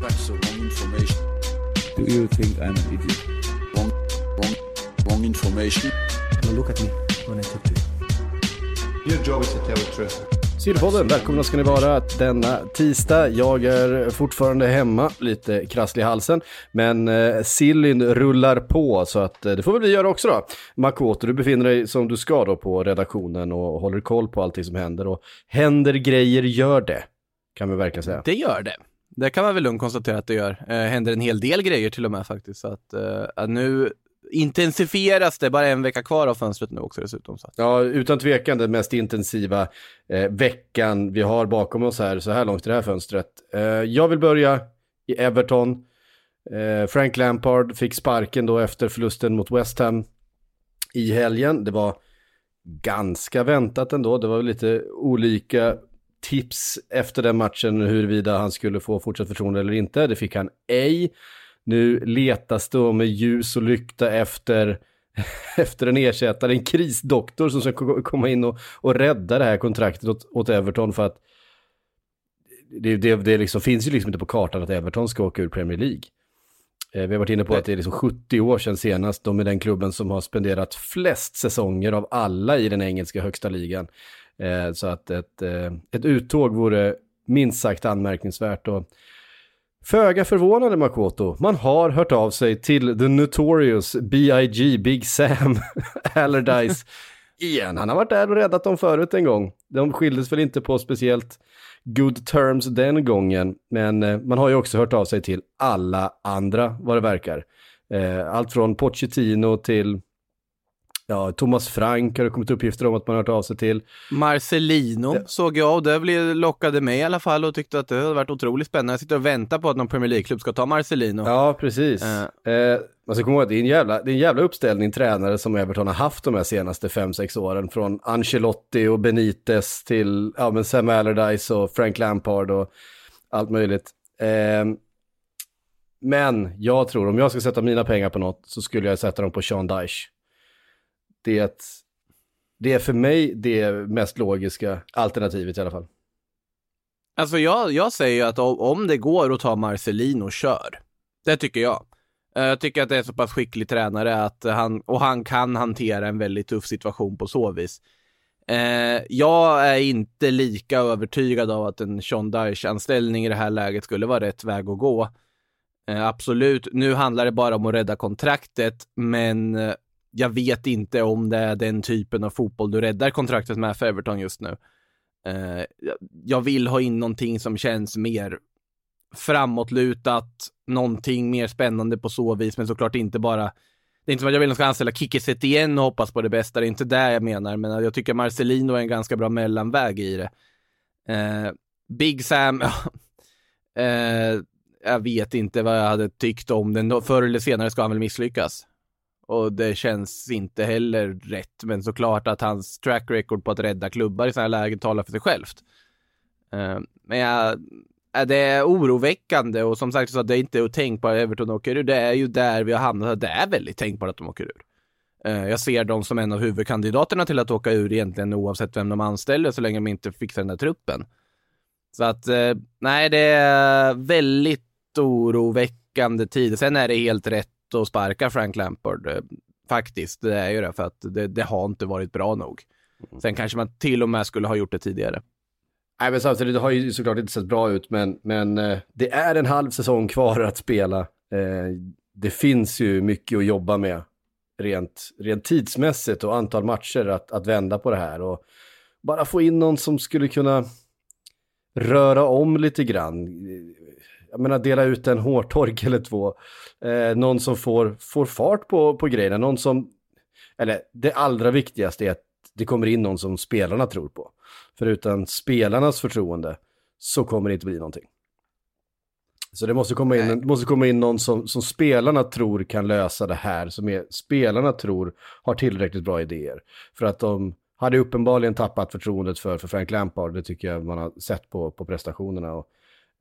That's the wrong information. Do you think I'm an idiot? Wrong, wrong, wrong information. Now look at me when I talk to you. Your job is to tell the truth. Sillypodden, välkomna ska ni vara denna tisdag. Jag är fortfarande hemma, lite krasslig i halsen. Men eh, Sillyn rullar på så att eh, det får väl vi göra också då. Makoto, du befinner dig som du ska då på redaktionen och håller koll på allting som händer. Och händer grejer, gör det. Kan vi verkligen säga. Det gör det. Det kan man väl lugnt konstatera att det gör. Eh, händer en hel del grejer till och med faktiskt. Så att, eh, att nu intensifieras det, bara en vecka kvar av fönstret nu också dessutom. Så. Ja, utan tvekan den mest intensiva eh, veckan vi har bakom oss här, så här långt i det här fönstret. Eh, jag vill börja i Everton. Eh, Frank Lampard fick sparken då efter förlusten mot West Ham i helgen. Det var ganska väntat ändå. Det var lite olika tips efter den matchen huruvida han skulle få fortsatt förtroende eller inte. Det fick han ej. Nu letas det med ljus och lykta efter, efter en ersättare, en krisdoktor som ska ko- komma in och, och rädda det här kontraktet åt, åt Everton för att det, det, det liksom, finns ju liksom inte på kartan att Everton ska åka ur Premier League. Eh, Vi har varit inne på att det är liksom 70 år sedan senast. De är den klubben som har spenderat flest säsonger av alla i den engelska högsta ligan. Eh, Så att ett, eh, ett uttåg vore minst sagt anmärkningsvärt. Och föga förvånande Makoto, man har hört av sig till the notorious B.I.G. Big Sam Allardyce igen. Han har varit där och räddat dem förut en gång. De skildes väl inte på speciellt good terms den gången, men eh, man har ju också hört av sig till alla andra vad det verkar. Eh, Allt från Pochettino till ja, Thomas Frank har det kommit uppgifter om att man har hört av sig till. Marcelino såg jag och det blev, lockade mig i alla fall och tyckte att det hade varit otroligt spännande. Jag sitter och väntar på att någon Premier League-klubb ska ta Marcelino. Ja, precis. Eh. Eh, man ska komma ihåg att det är en jävla, det är en jävla uppställning tränare som Everton har haft de här senaste 5-6 åren. Från Ancelotti och Benitez till ja, men Sam Allardyce och Frank Lampard och allt möjligt. Eh, men jag tror, om jag ska sätta mina pengar på något så skulle jag sätta dem på Sean Dyche. Det, det är för mig det mest logiska alternativet i alla fall. Alltså jag, jag säger ju att om, det går att ta Marcelino, kör. Det tycker jag. Eh, jag tycker att det är så pass skicklig tränare att han, och han kan hantera en väldigt tuff situation på så vis. Eh, jag är inte lika övertygad av att en Sean Dyche-anställning i det här läget skulle vara rätt väg att gå. Eh, absolut, nu handlar det bara om att rädda kontraktet, men eh, jag vet inte om det är den typen av fotboll du räddar kontraktet med för Everton just nu. Eh, jag- vill ha in någonting som känns mer framåtlutat, någonting mer spännande på så vis, men såklart inte bara det är inte som att jag vill att de ska anställa Kikkiset igen och hoppas på det bästa, det är inte det jag menar, men jag tycker Marcelino är en ganska bra mellanväg i det. Eh, Big Sam, eh, jag vet inte vad jag hade tyckt om den. Förr eller senare ska han väl misslyckas. Och det känns inte heller rätt, men såklart att hans track record på att rädda klubbar i sådana här lägen talar för sig självt. Eh, men jag, eh, det är oroväckande och som sagt så det är inte otänkbart att Everton åker ur. Det är ju där vi har hamnat. Det är väldigt tänkbart att de åker ur. Eh, jag ser dem som en av huvudkandidaterna till att åka ur egentligen oavsett vem de anställer så länge de inte fixar den där truppen. Så att nej, det är väldigt oroväckande tid. Sen är det helt rätt att sparka Frank Lampard. eh, Faktiskt, det är ju det för att det, det har inte varit bra nog. Sen kanske man till och med skulle ha gjort det tidigare. Nej, men samtidigt, det har ju såklart inte sett bra ut, men, men eh, det är en halv säsong kvar att spela. Eh, det finns ju mycket att jobba med rent, rent tidsmässigt och antal matcher att, att vända på det här. Och bara få in någon som skulle kunna röra om lite grann. Jag menar dela ut en hårtork eller två. Eh, någon som får, får fart på, på grejerna. Någon som, eller det allra viktigaste är att det kommer in någon som spelarna tror på. För utan spelarnas förtroende så kommer det inte bli någonting. Så det måste komma in, måste komma in någon som, som spelarna tror kan lösa det här, som är, spelarna tror har tillräckligt bra idéer. För att de hade uppenbarligen tappat förtroendet för, för Frank Lampard, det tycker jag man har sett på, på prestationerna. Och,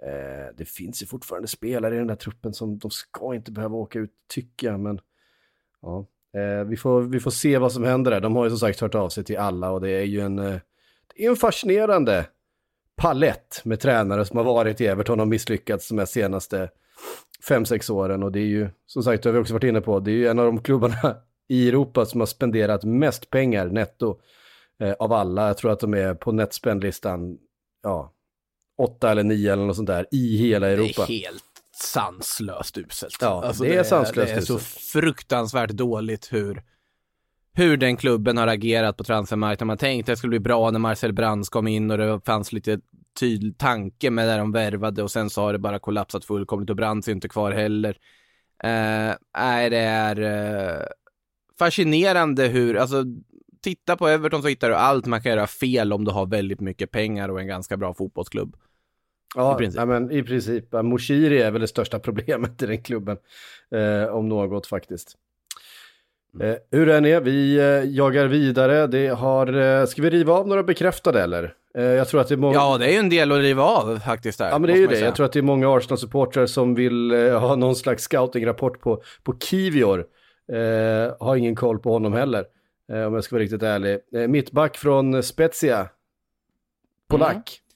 eh, det finns ju fortfarande spelare i den där truppen som de ska inte behöva åka ut, tycker jag, men ja. Eh, vi, får, vi får se vad som händer där. De har ju som sagt hört av sig till alla och det är ju en, eh, det är en fascinerande palett med tränare som har varit i Everton och misslyckats de här senaste fem sex åren. Och det är ju, som sagt, det har vi också varit inne på, det är ju en av de klubbarna i Europa som har spenderat mest pengar netto eh, av alla. Jag tror att de är på netspendlistan, ja, åtta eller nio eller något sånt där i hela Europa. Det är helt sanslöst uselt. Ja, det är sanslöst Det är så uselt. fruktansvärt dåligt hur, hur den klubben har agerat på transfermarknaden. Man tänkte att det skulle bli bra när Marcel Brands kom in och det fanns lite tydlig tanke med det de värvade och sen så har det bara kollapsat fullkomligt och Brands är inte kvar heller. Eh, nej, det är eh, fascinerande hur, alltså titta på Everton så hittar du allt man kan göra fel om du har väldigt mycket pengar och en ganska bra fotbollsklubb. Ja, I princip. ja, men i princip. Moshiri är väl det största problemet i den klubben, eh, om något faktiskt. Mm. Eh, hur den är, vi eh, jagar vidare. Det har, eh, ska vi riva av några bekräftade eller? Eh, jag tror att det är många... Ja, det är ju en del att riva av faktiskt där. Ja, men det är ju det. säga. Jag tror att det är många Arsenal-supportrar som vill eh, ha någon slags scouting-rapport på, på Kivior. Eh, har ingen koll på honom heller, om jag ska vara riktigt ärlig. Mittback från Spezia. Polack. Mm.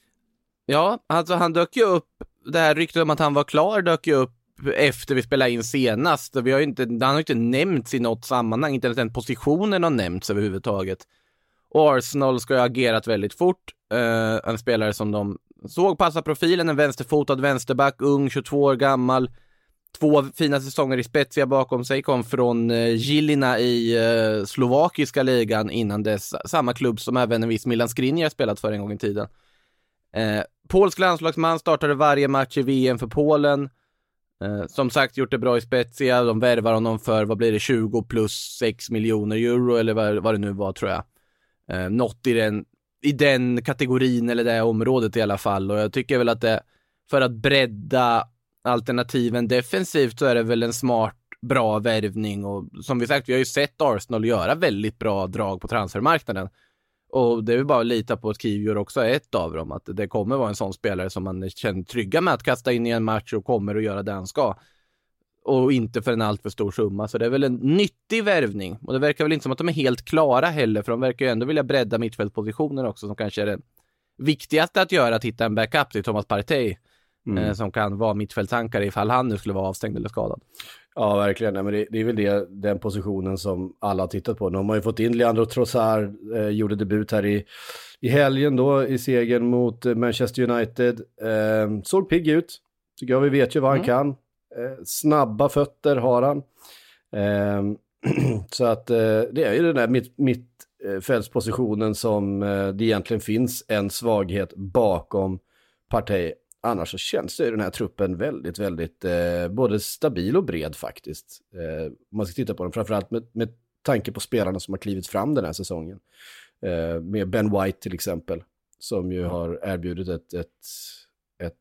Ja, alltså han dök ju upp, det här ryktet om att han var klar dök ju upp efter vi spelade in senast. Vi har ju inte, han har ju inte nämnts i något sammanhang, inte ens den positionen har nämnts överhuvudtaget. Och Arsenal ska ju ha agerat väldigt fort. Uh, en spelare som de såg passa profilen, en vänsterfotad vänsterback, ung, 22 år gammal. Två fina säsonger i Spezia bakom sig, kom från uh, Gilina i uh, slovakiska ligan innan dess. Samma klubb som även en viss Milan Skriniar spelat för en gång i tiden. Eh, polsk landslagsman startade varje match i VM för Polen. Eh, som sagt gjort det bra i Spezia. De värvar honom för, vad blir det, 20 plus 6 miljoner euro eller vad, vad det nu var tror jag. Eh, något i den, i den kategorin eller det området i alla fall. Och jag tycker väl att det, för att bredda alternativen defensivt så är det väl en smart, bra värvning och som vi sagt, vi har ju sett Arsenal göra väldigt bra drag på transfermarknaden. Och det är väl bara att lita på att Kivior också är ett av dem, att det kommer vara en sån spelare som man känner trygga med att kasta in i en match och kommer att göra det han ska. Och inte för en alltför stor summa, så det är väl en nyttig värvning. Och det verkar väl inte som att de är helt klara heller, för de verkar ju ändå vilja bredda mittfältpositionen också, som kanske är det viktigaste att göra, att hitta en backup till Thomas Partey, Mm. eh, som kan vara mittfältsankare ifall han nu skulle vara avstängd eller skadad. Ja, verkligen. Nej, men det, det är väl det, den positionen som alla har tittat på. Nu har man ju fått in Leandro Trossard, eh, gjorde debut här i, i helgen då i segern mot eh, Manchester United. Eh, såg pigg ut, tycker jag. Vi vet ju vad han Mm. kan. Eh, snabba fötter har han. Eh, så att eh, det är ju den där mitt, mittfältspositionen som eh, det egentligen finns en svaghet bakom Partey. Annars så känns det i den här truppen väldigt, väldigt eh, både stabil och bred faktiskt. Eh, man ska titta på den, framförallt med, med tanke på spelarna som har klivit fram den här säsongen. Eh, med Ben White till exempel, som ju har erbjudit ett, ett, ett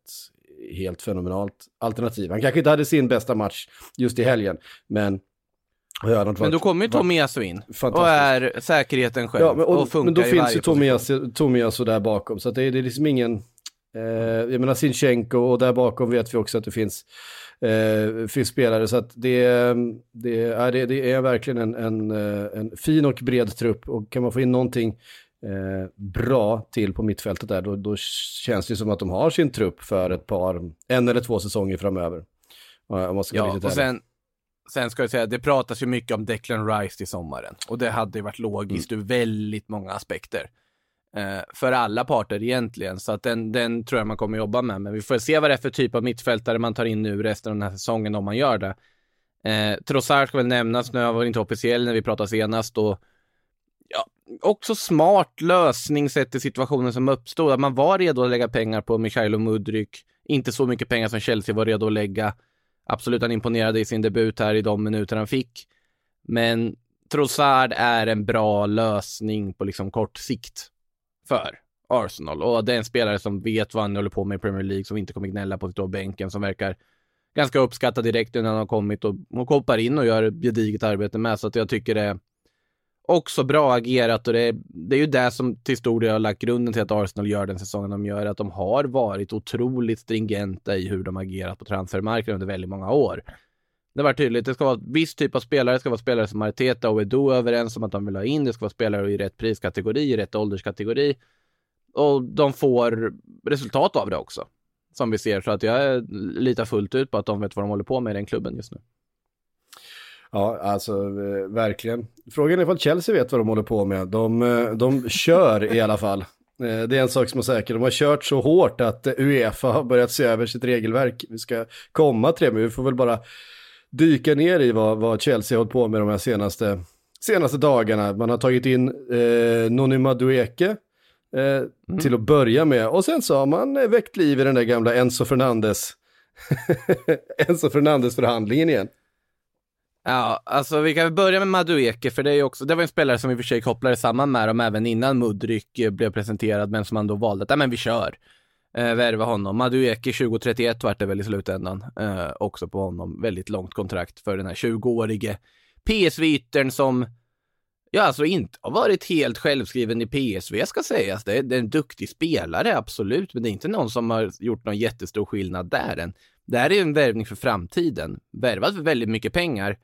helt fenomenalt alternativ. Han kanske inte hade sin bästa match just i helgen, men... Ja, Men då varit- kommer ju Tomiasu in och är säkerheten själv Ja, men, och, och funkar men då i finns varje ju Tomiasu, Tomiasu där bakom, så det, är- det är liksom ingen... Eh, jag menar Sinchenko och där bakom vet vi också att det finns, eh, finns spelare. Så att det, det, är, det, det är verkligen en, en, eh, en fin och bred trupp och kan man få in någonting eh, bra till på mittfältet där, då, då känns det som att de har sin trupp för ett par, en eller två säsonger framöver. Om man ska Ja, och sen, sen ska jag säga, det pratas ju mycket om Declan Rice till sommaren. Och det hade ju varit logiskt Mm. ur väldigt många aspekter. Eh, för alla parter egentligen, så att den, den tror jag man kommer jobba med. Men vi får se vad det är för typ av mittfältare man tar in nu resten av den här säsongen om man gör det. Eh, Trossard ska väl nämnas, nu han var inte officiell när vi pratade senast och ja, också smart lösning sett till situationen som uppstod. Att man var redo att lägga pengar på Mikhailo Mudryk, inte så mycket pengar som Chelsea var redo att lägga. Absolut, han imponerade i sin debut här i de minuter han fick. Men Trossard är en bra lösning på liksom kort sikt för Arsenal. Och det är en spelare som vet vad han håller på med i Premier League, som inte kommer gnälla på att stå bänken, som verkar ganska uppskattad direkt när han har kommit och, och hoppar in och gör ett gediget arbete med. Så att jag tycker det är också bra agerat och det är, det är ju det som till stor del har lagt grunden till att Arsenal gör den säsongen de gör, att de har varit otroligt stringenta i hur de agerat på transfermarknaden under väldigt många år. Det var tydligt, det ska vara viss typ av spelare, det ska vara spelare som Arteta och Edo är överens om att de vill ha in, det ska vara spelare i rätt priskategori, i rätt ålderskategori. Och de får resultat av det också, som vi ser. Så att jag litar fullt ut på att de vet vad de håller på med i den klubben just nu. Ja, alltså eh, verkligen. Frågan är ifall Chelsea vet vad de håller på med. De, eh, de kör i alla fall. Eh, det är en sak som är säker, de har kört så hårt att Uefa har börjat se över sitt regelverk. Vi ska komma till det, men vi får väl bara dyka ner i vad, vad Chelsea har hållit på med de här senaste, senaste dagarna. Man har tagit in eh, Noni Madueke eh, till att börja med och sen så har man eh, väckt liv i den där gamla Enzo Fernandes Enzo Fernandes förhandlingen igen. Ja, alltså vi kan börja med Madueke, för det är också, det var en spelare som i och för sig kopplade samman med dem även innan Mudryk blev presenterad, men som man då valde att, ja men vi kör. Eh, värva honom. Madueke 2031 vart det väl i slutändan. Eh, också på honom. Väldigt långt kontrakt för den här 20-årige PSV-yttern som, ja alltså inte har varit helt självskriven i PSV ska sägas. Det är, det är en duktig spelare, absolut, men det är inte någon som har gjort någon jättestor skillnad där än. Det här är en värvning för framtiden. Värvad för väldigt mycket pengar.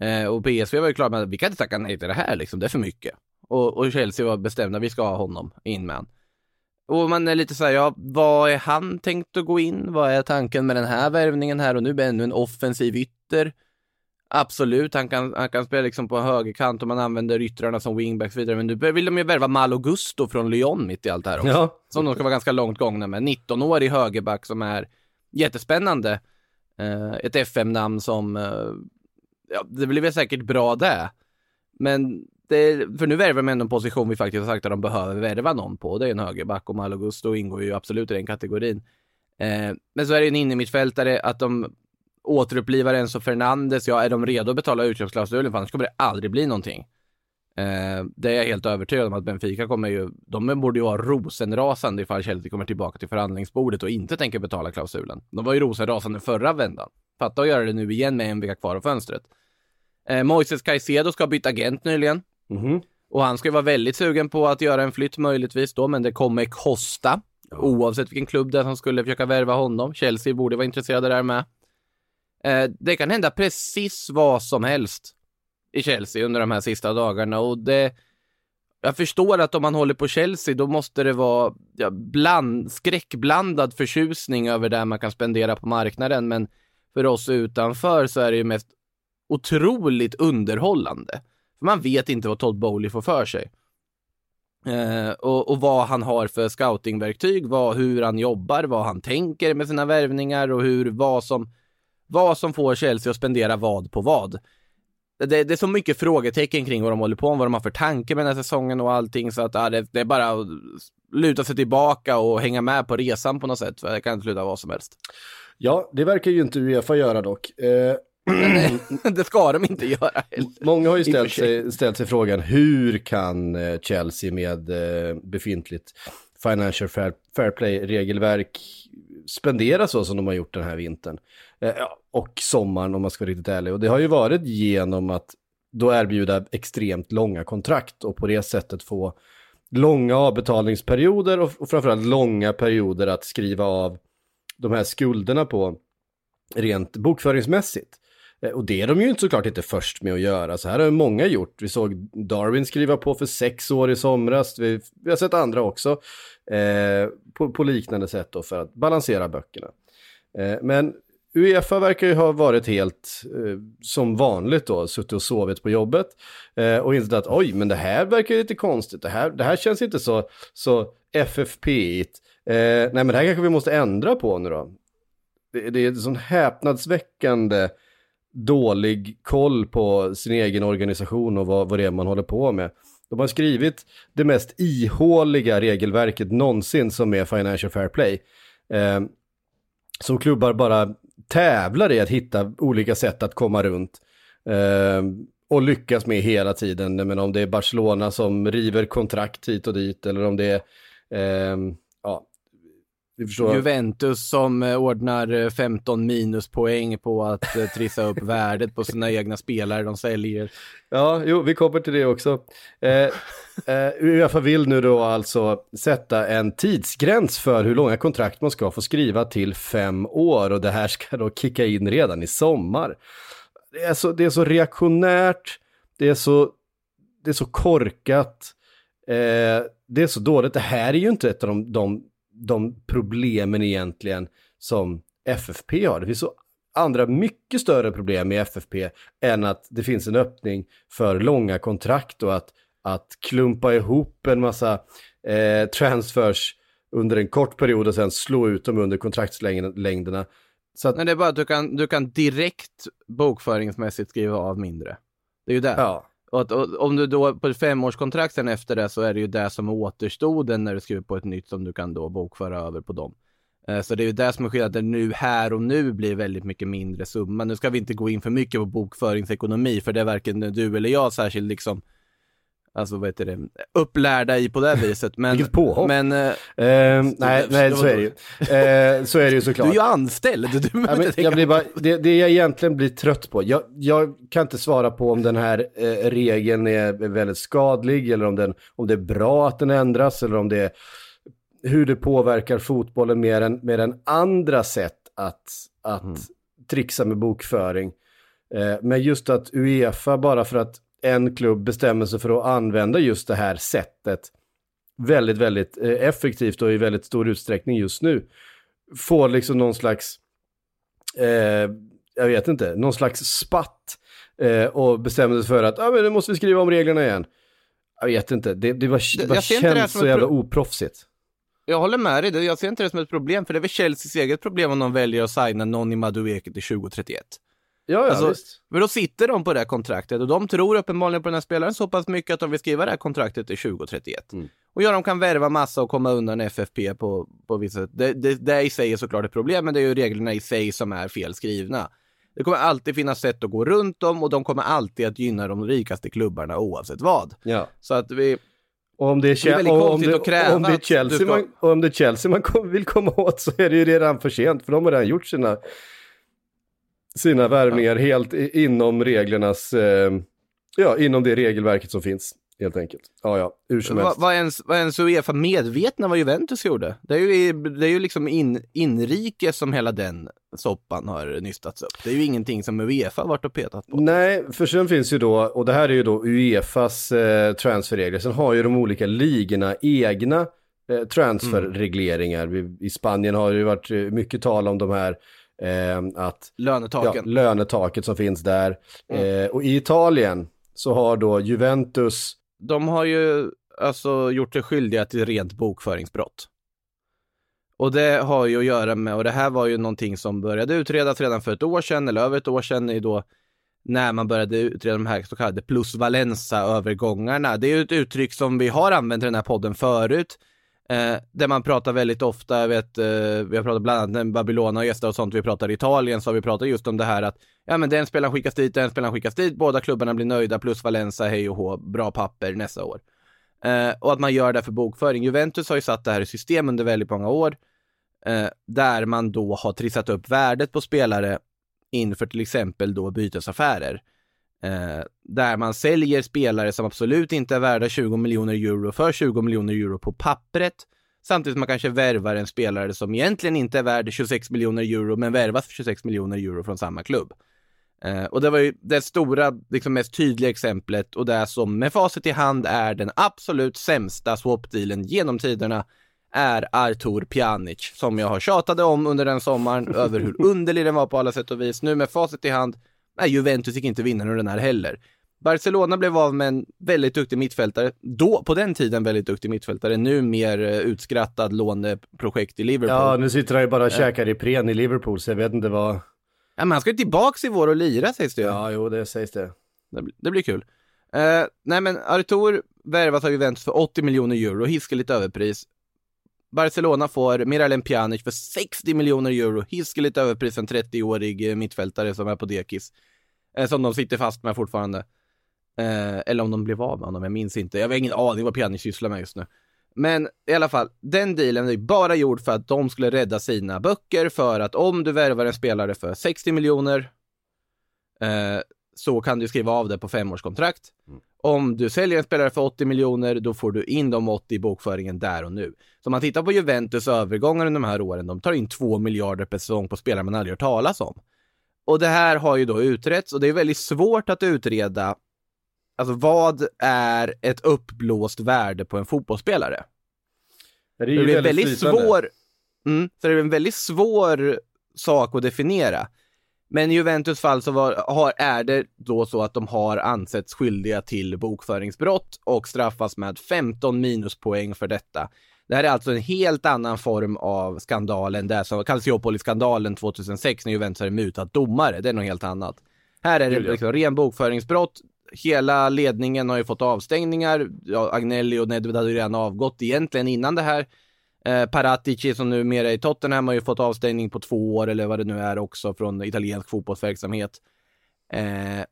Eh, och PSV var ju klara med att vi kan inte tacka nej till det här liksom, det är för mycket. Och, och Chelsea var bestämda, vi ska ha honom in med han. Och man är lite så här, ja, vad är han tänkt att gå in? Vad är tanken med den här värvningen här och nu? Ännu en offensiv ytter. Absolut, han kan, han kan spela liksom på högerkant och man använder yttrarna som wingbacks vidare. Men nu vill de ju värva Malo Gusto från Lyon mitt i allt det här också. Ja. Som de ska vara ganska långt gångna med. 19-årig högerback som är jättespännande. Eh, ett FM-namn som, eh, ja, det blir väl säkert bra det. Men det, för nu värvar de ändå en position vi faktiskt har sagt att de behöver värva någon på. Det är en högerback och Malo Gusto ingår ju absolut i den kategorin. Eh, men så är det en innermittfältare att de återupplivar Enzo Fernandes. Ja, är de redo att betala utköpsklausulen? För annars kommer det aldrig bli någonting. Eh, det är jag helt övertygad om att Benfica kommer ju, de borde ju vara rosenrasande ifall Chelsea kommer tillbaka till förhandlingsbordet och inte tänker betala klausulen. De var ju rosenrasande förra vändan. Fatta att göra det nu igen med en vecka kvar av fönstret. Eh, Moises Caicedo ska ha bytt agent nyligen. Mhm. Och han ska ju vara väldigt sugen på att göra en flytt möjligtvis då, men det kommer kosta. Oavsett vilken klubb det är som skulle försöka värva honom. Chelsea borde vara intresserade där med. Eh, det kan hända precis vad som helst i Chelsea under de här sista dagarna och det jag förstår att om man håller på Chelsea då måste det vara ja, bland, skräckblandad förtjusning över det man kan spendera på marknaden men för oss utanför så är det ju mest otroligt underhållande. För man vet inte vad Todd Bowley får för sig. Eh, och, och vad han har för scoutingverktyg, vad, hur han jobbar, vad han tänker med sina värvningar och hur, vad som, vad som får Chelsea att spendera vad på vad. Det, det är så mycket frågetecken kring vad de håller på med, vad de har för tanke med den här säsongen och allting så att ja, det, det är bara att luta sig tillbaka och hänga med på resan på något sätt, för det kan inte sluta vad som helst. Ja, det verkar ju inte Uefa göra dock. Eh, det ska de inte göra heller. Många har ju ställt sig. ställt sig frågan hur kan eh, Chelsea med eh, befintligt Financial Fair, fair Play-regelverk spendera så som de har gjort den här vintern. Eh, och sommaren om man ska vara riktigt ärlig. Och det har ju varit genom att då erbjuda extremt långa kontrakt och på det sättet få långa avbetalningsperioder och, och framförallt långa perioder att skriva av de här skulderna på rent bokföringsmässigt. Eh, och det är de ju inte såklart inte först med att göra. Så här har många gjort. Vi såg Darwin skriva på för sex år i somras. Vi, vi har sett andra också eh, på, på liknande sätt då för att balansera böckerna. Eh, men Uefa verkar ju ha varit helt eh, som vanligt då, suttit och sovit på jobbet eh, och insett att oj, men det här verkar lite konstigt. Det här, det här känns inte så, så FFP-igt. Eh, nej, men det här kanske vi måste ändra på nu då. Det, det är en sån häpnadsväckande dålig koll på sin egen organisation och vad, vad det är man håller på med. De har skrivit det mest ihåliga regelverket någonsin som är Financial Fair Play. Eh, som klubbar bara tävlar i att hitta olika sätt att komma runt. Eh, och lyckas med hela tiden. Men om det är Barcelona som river kontrakt hit och dit eller om det är eh, ja. Juventus som eh, ordnar eh, 15 minuspoäng på att eh, trissa upp värdet på sina egna spelare de säljer. Ja, jo, vi kommer till det också. Eh, eh, Uefa vill nu då alltså sätta en tidsgräns för hur långa kontrakt man ska få skriva till fem år och det här ska då kicka in redan i sommar. Det är så, det är så reaktionärt, det är så, det är så korkat, eh, det är så dåligt. Det här är ju inte ett av de, de, de problemen egentligen som FFP har. Det finns så andra mycket större problem i FFP än att det finns en öppning för långa kontrakt och att, att klumpa ihop en massa eh, transfers under en kort period och sen slå ut dem under kontraktslängderna. Så att, Nej, det är bara att du kan, du kan direkt bokföringsmässigt skriva av mindre. Det är ju det. ja, och, att, och om du då på ett femårskontrakt sen efter det så är det ju det som är återstoden när du skriver på ett nytt som du kan då bokföra över på dem. Eh, så det är ju det som är skillnaden nu, här och nu blir väldigt mycket mindre summa. Nu ska vi inte gå in för mycket på bokföringsekonomi, för det är varken du eller jag särskilt liksom, alltså vad heter det, upplärda i på det viset. Men, Vilket påhopp. Men, eh, eh, nej, nej så är det ju. Eh, så är det ju du såklart. är ju anställd. Du Ja, men jag blir bara, det, det jag egentligen blir trött på, jag, jag kan inte svara på om den här eh, regeln är väldigt skadlig eller om, den, om det är bra att den ändras eller om det är hur det påverkar fotbollen mer än, mer än andra sätt att, att Mm. trixa med bokföring. Eh, men just att Uefa, bara för att en klubb bestämmer sig för att använda just det här sättet väldigt, väldigt eh, effektivt och i väldigt stor utsträckning just nu, får liksom någon slags eh, jag vet inte, någon slags spatt eh, och bestämde sig för att ah, men nu måste vi skriva om reglerna igen. Jag vet inte, det, det, var, det, här känns så jävla pro- oproffsigt. Jag håller med dig, jag ser inte det som ett problem, för det är väl Chelseas eget problem om de väljer att signa Nonni Madueke till 2031. Ja, ja Alltså, visst. Men då sitter de på det här kontraktet och de tror uppenbarligen på den här spelaren så pass mycket att de vill skriva det här kontraktet till 2031. Mm. Och ja, de kan värva massa och komma undan FFP på, på vissa sätt. Det, det, det i sig är såklart ett problem, men det är ju reglerna i sig som är fel skrivna. Det kommer alltid finnas sätt att gå runt dem och de kommer alltid att gynna de rikaste klubbarna oavsett vad. Ja. Så att vi, Och om det är, Det är Che- väldigt och om konstigt det, att kräva om det är att Chelsea, ska- man, och om det är Chelsea man kom, vill komma åt så är det ju redan för sent för de har redan gjort sina, sina värvningar helt i, inom reglernas, eh, ja inom det regelverket som finns helt enkelt. Ja, ja, hur som vad, helst. vad ens, vad ens Uefa medvetna vad Juventus gjorde? Det är ju, det är ju liksom in, inrikes som hela den soppan har nystats upp. Det är ju ingenting som Uefa varit och petat på. Nej, för sen finns ju då, och det här är ju då Uefas eh, transferregler, sen har ju de olika ligorna egna eh, transferregleringar. Vi, I Spanien har det ju varit eh, mycket tal om de här, eh, att ja, Lönetaken. lönetaket som finns där. Eh, och i Italien så har då Juventus, De har ju alltså gjort sig skyldiga till rent bokföringsbrott. Och det har ju att göra med, och det här var ju någonting som började utredas redan för ett år sedan, eller över ett år sedan, i då när man började utreda de här så kallade plusvalensa-övergångarna. Det är ju ett uttryck som vi har använt i den här podden förut, eh, där man pratar väldigt ofta, jag vet, eh, vi har pratat bland annat med Babylona och gäster och sånt, vi pratar Italien, så har vi pratat just om det här att ja men den spelaren skickas dit, den spelaren skickas dit, båda klubbarna blir nöjda, plus Valenza, hej och hå, bra papper nästa år. Eh, och att man gör det för bokföring. Juventus har ju satt det här i system under väldigt många år, eh, där man då har trissat upp värdet på spelare inför till exempel då bytesaffärer. Eh, där man säljer spelare som absolut inte är värda 20 miljoner euro för 20 miljoner euro på pappret. Samtidigt som man kanske värvar en spelare som egentligen inte är värd 26 miljoner euro, men värvas för 26 miljoner euro från samma klubb. Eh, och det var ju det stora, liksom mest tydliga exemplet och det som med facit i hand är den absolut sämsta swap-dealen genom tiderna är Artur Pjanic, som jag har tjatade om under den sommaren, över hur underlig den var på alla sätt och vis. Nu med facit i hand, nej, Juventus gick inte vinnare ur den här heller. Barcelona blev av med en väldigt duktig mittfältare, då på den tiden väldigt duktig mittfältare, nu mer eh, utskrattad låneprojekt i Liverpool. ja nu sitter han ju bara och käkar Ipren i Liverpool så jag vet inte vad, Ja, men han ska ju tillbaks i vår och lira sägs det ju. ja jo det sägs det. Det, det blir kul. Eh, nej men Artur värvas av Juventus för 80 miljoner euro, hiskeligt överpris. Barcelona får Miralem Pjanic för 60 miljoner euro, hiskeligt överpris en 30-årig eh, mittfältare som är på dekis. Eh, som de sitter fast med fortfarande. Eh, eller om de blev av med honom, jag minns inte. Jag har ingen aning vad Pjanic sysslar med just nu. Men i alla fall, den dealen är bara gjord för att de skulle rädda sina böcker för att om du värvar en spelare för 60 miljoner eh, så kan du skriva av det på femårskontrakt. Om du säljer en spelare för 80 miljoner, då får du in de 80 i bokföringen där och nu. Så om man tittar på Juventus övergångar under de här åren, de tar in 2 miljarder per säsong på spelare man aldrig hört talas om. Och det här har ju då utretts och det är väldigt svårt att utreda Alltså vad är ett uppblåst värde på en fotbollsspelare? Det är Det ju blir en väldigt flytande. svår, mm, så det är en väldigt svår sak att definiera. Men i Juventus fall så var, har, är det då så att de har ansetts skyldiga till bokföringsbrott och straffas med 15 minuspoäng för detta. Det här är alltså en helt annan form av skandal än det som Calciopoli-skandalen 2006 när Juventus hade mutat domare. Det är något helt annat. Här är det liksom ren bokföringsbrott. Hela ledningen har ju fått avstängningar. Ja, Agnelli och Nedved hade ju redan avgått egentligen innan det här. Eh, Paratici som numera är i Tottenham har ju fått avstängning på två år eller vad det nu är också från italiensk fotbollsverksamhet. Eh,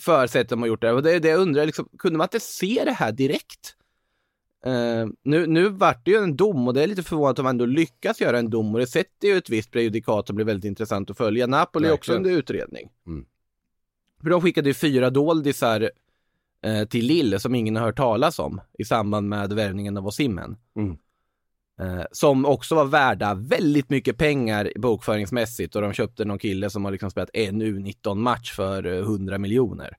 för sättet de har gjort det. Och det det jag undrar, liksom, kunde man inte se det här direkt? Eh, nu, nu vart det ju en dom och det är lite förvånat att de ändå lyckas göra en dom och det sätter ju ett visst prejudikat som blir väldigt intressant att följa. Napoli är också under utredning. Mm. För de skickade ju fyra doldisar eh, till Lille som ingen har hört talas om i samband med värvningen av Osimhen. Mm. Eh, som också var värda väldigt mycket pengar bokföringsmässigt och de köpte någon kille som har liksom spelat en U19-match för eh, 100 miljoner.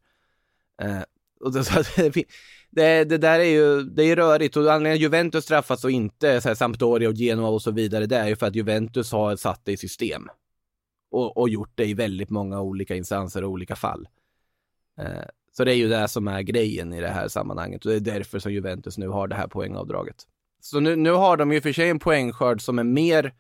Eh, och det, det, det, där är ju, det är rörigt och anledningen att Juventus straffas och inte så här, Sampdoria och Genoa och så vidare, det är ju för att Juventus har satt det i system. Och, och gjort det i väldigt många olika instanser och olika fall. Så det är ju det som är grejen i det här sammanhanget och det är därför som Juventus nu har det här poängavdraget. Så nu, nu har de ju för sig en poängskörd som är mer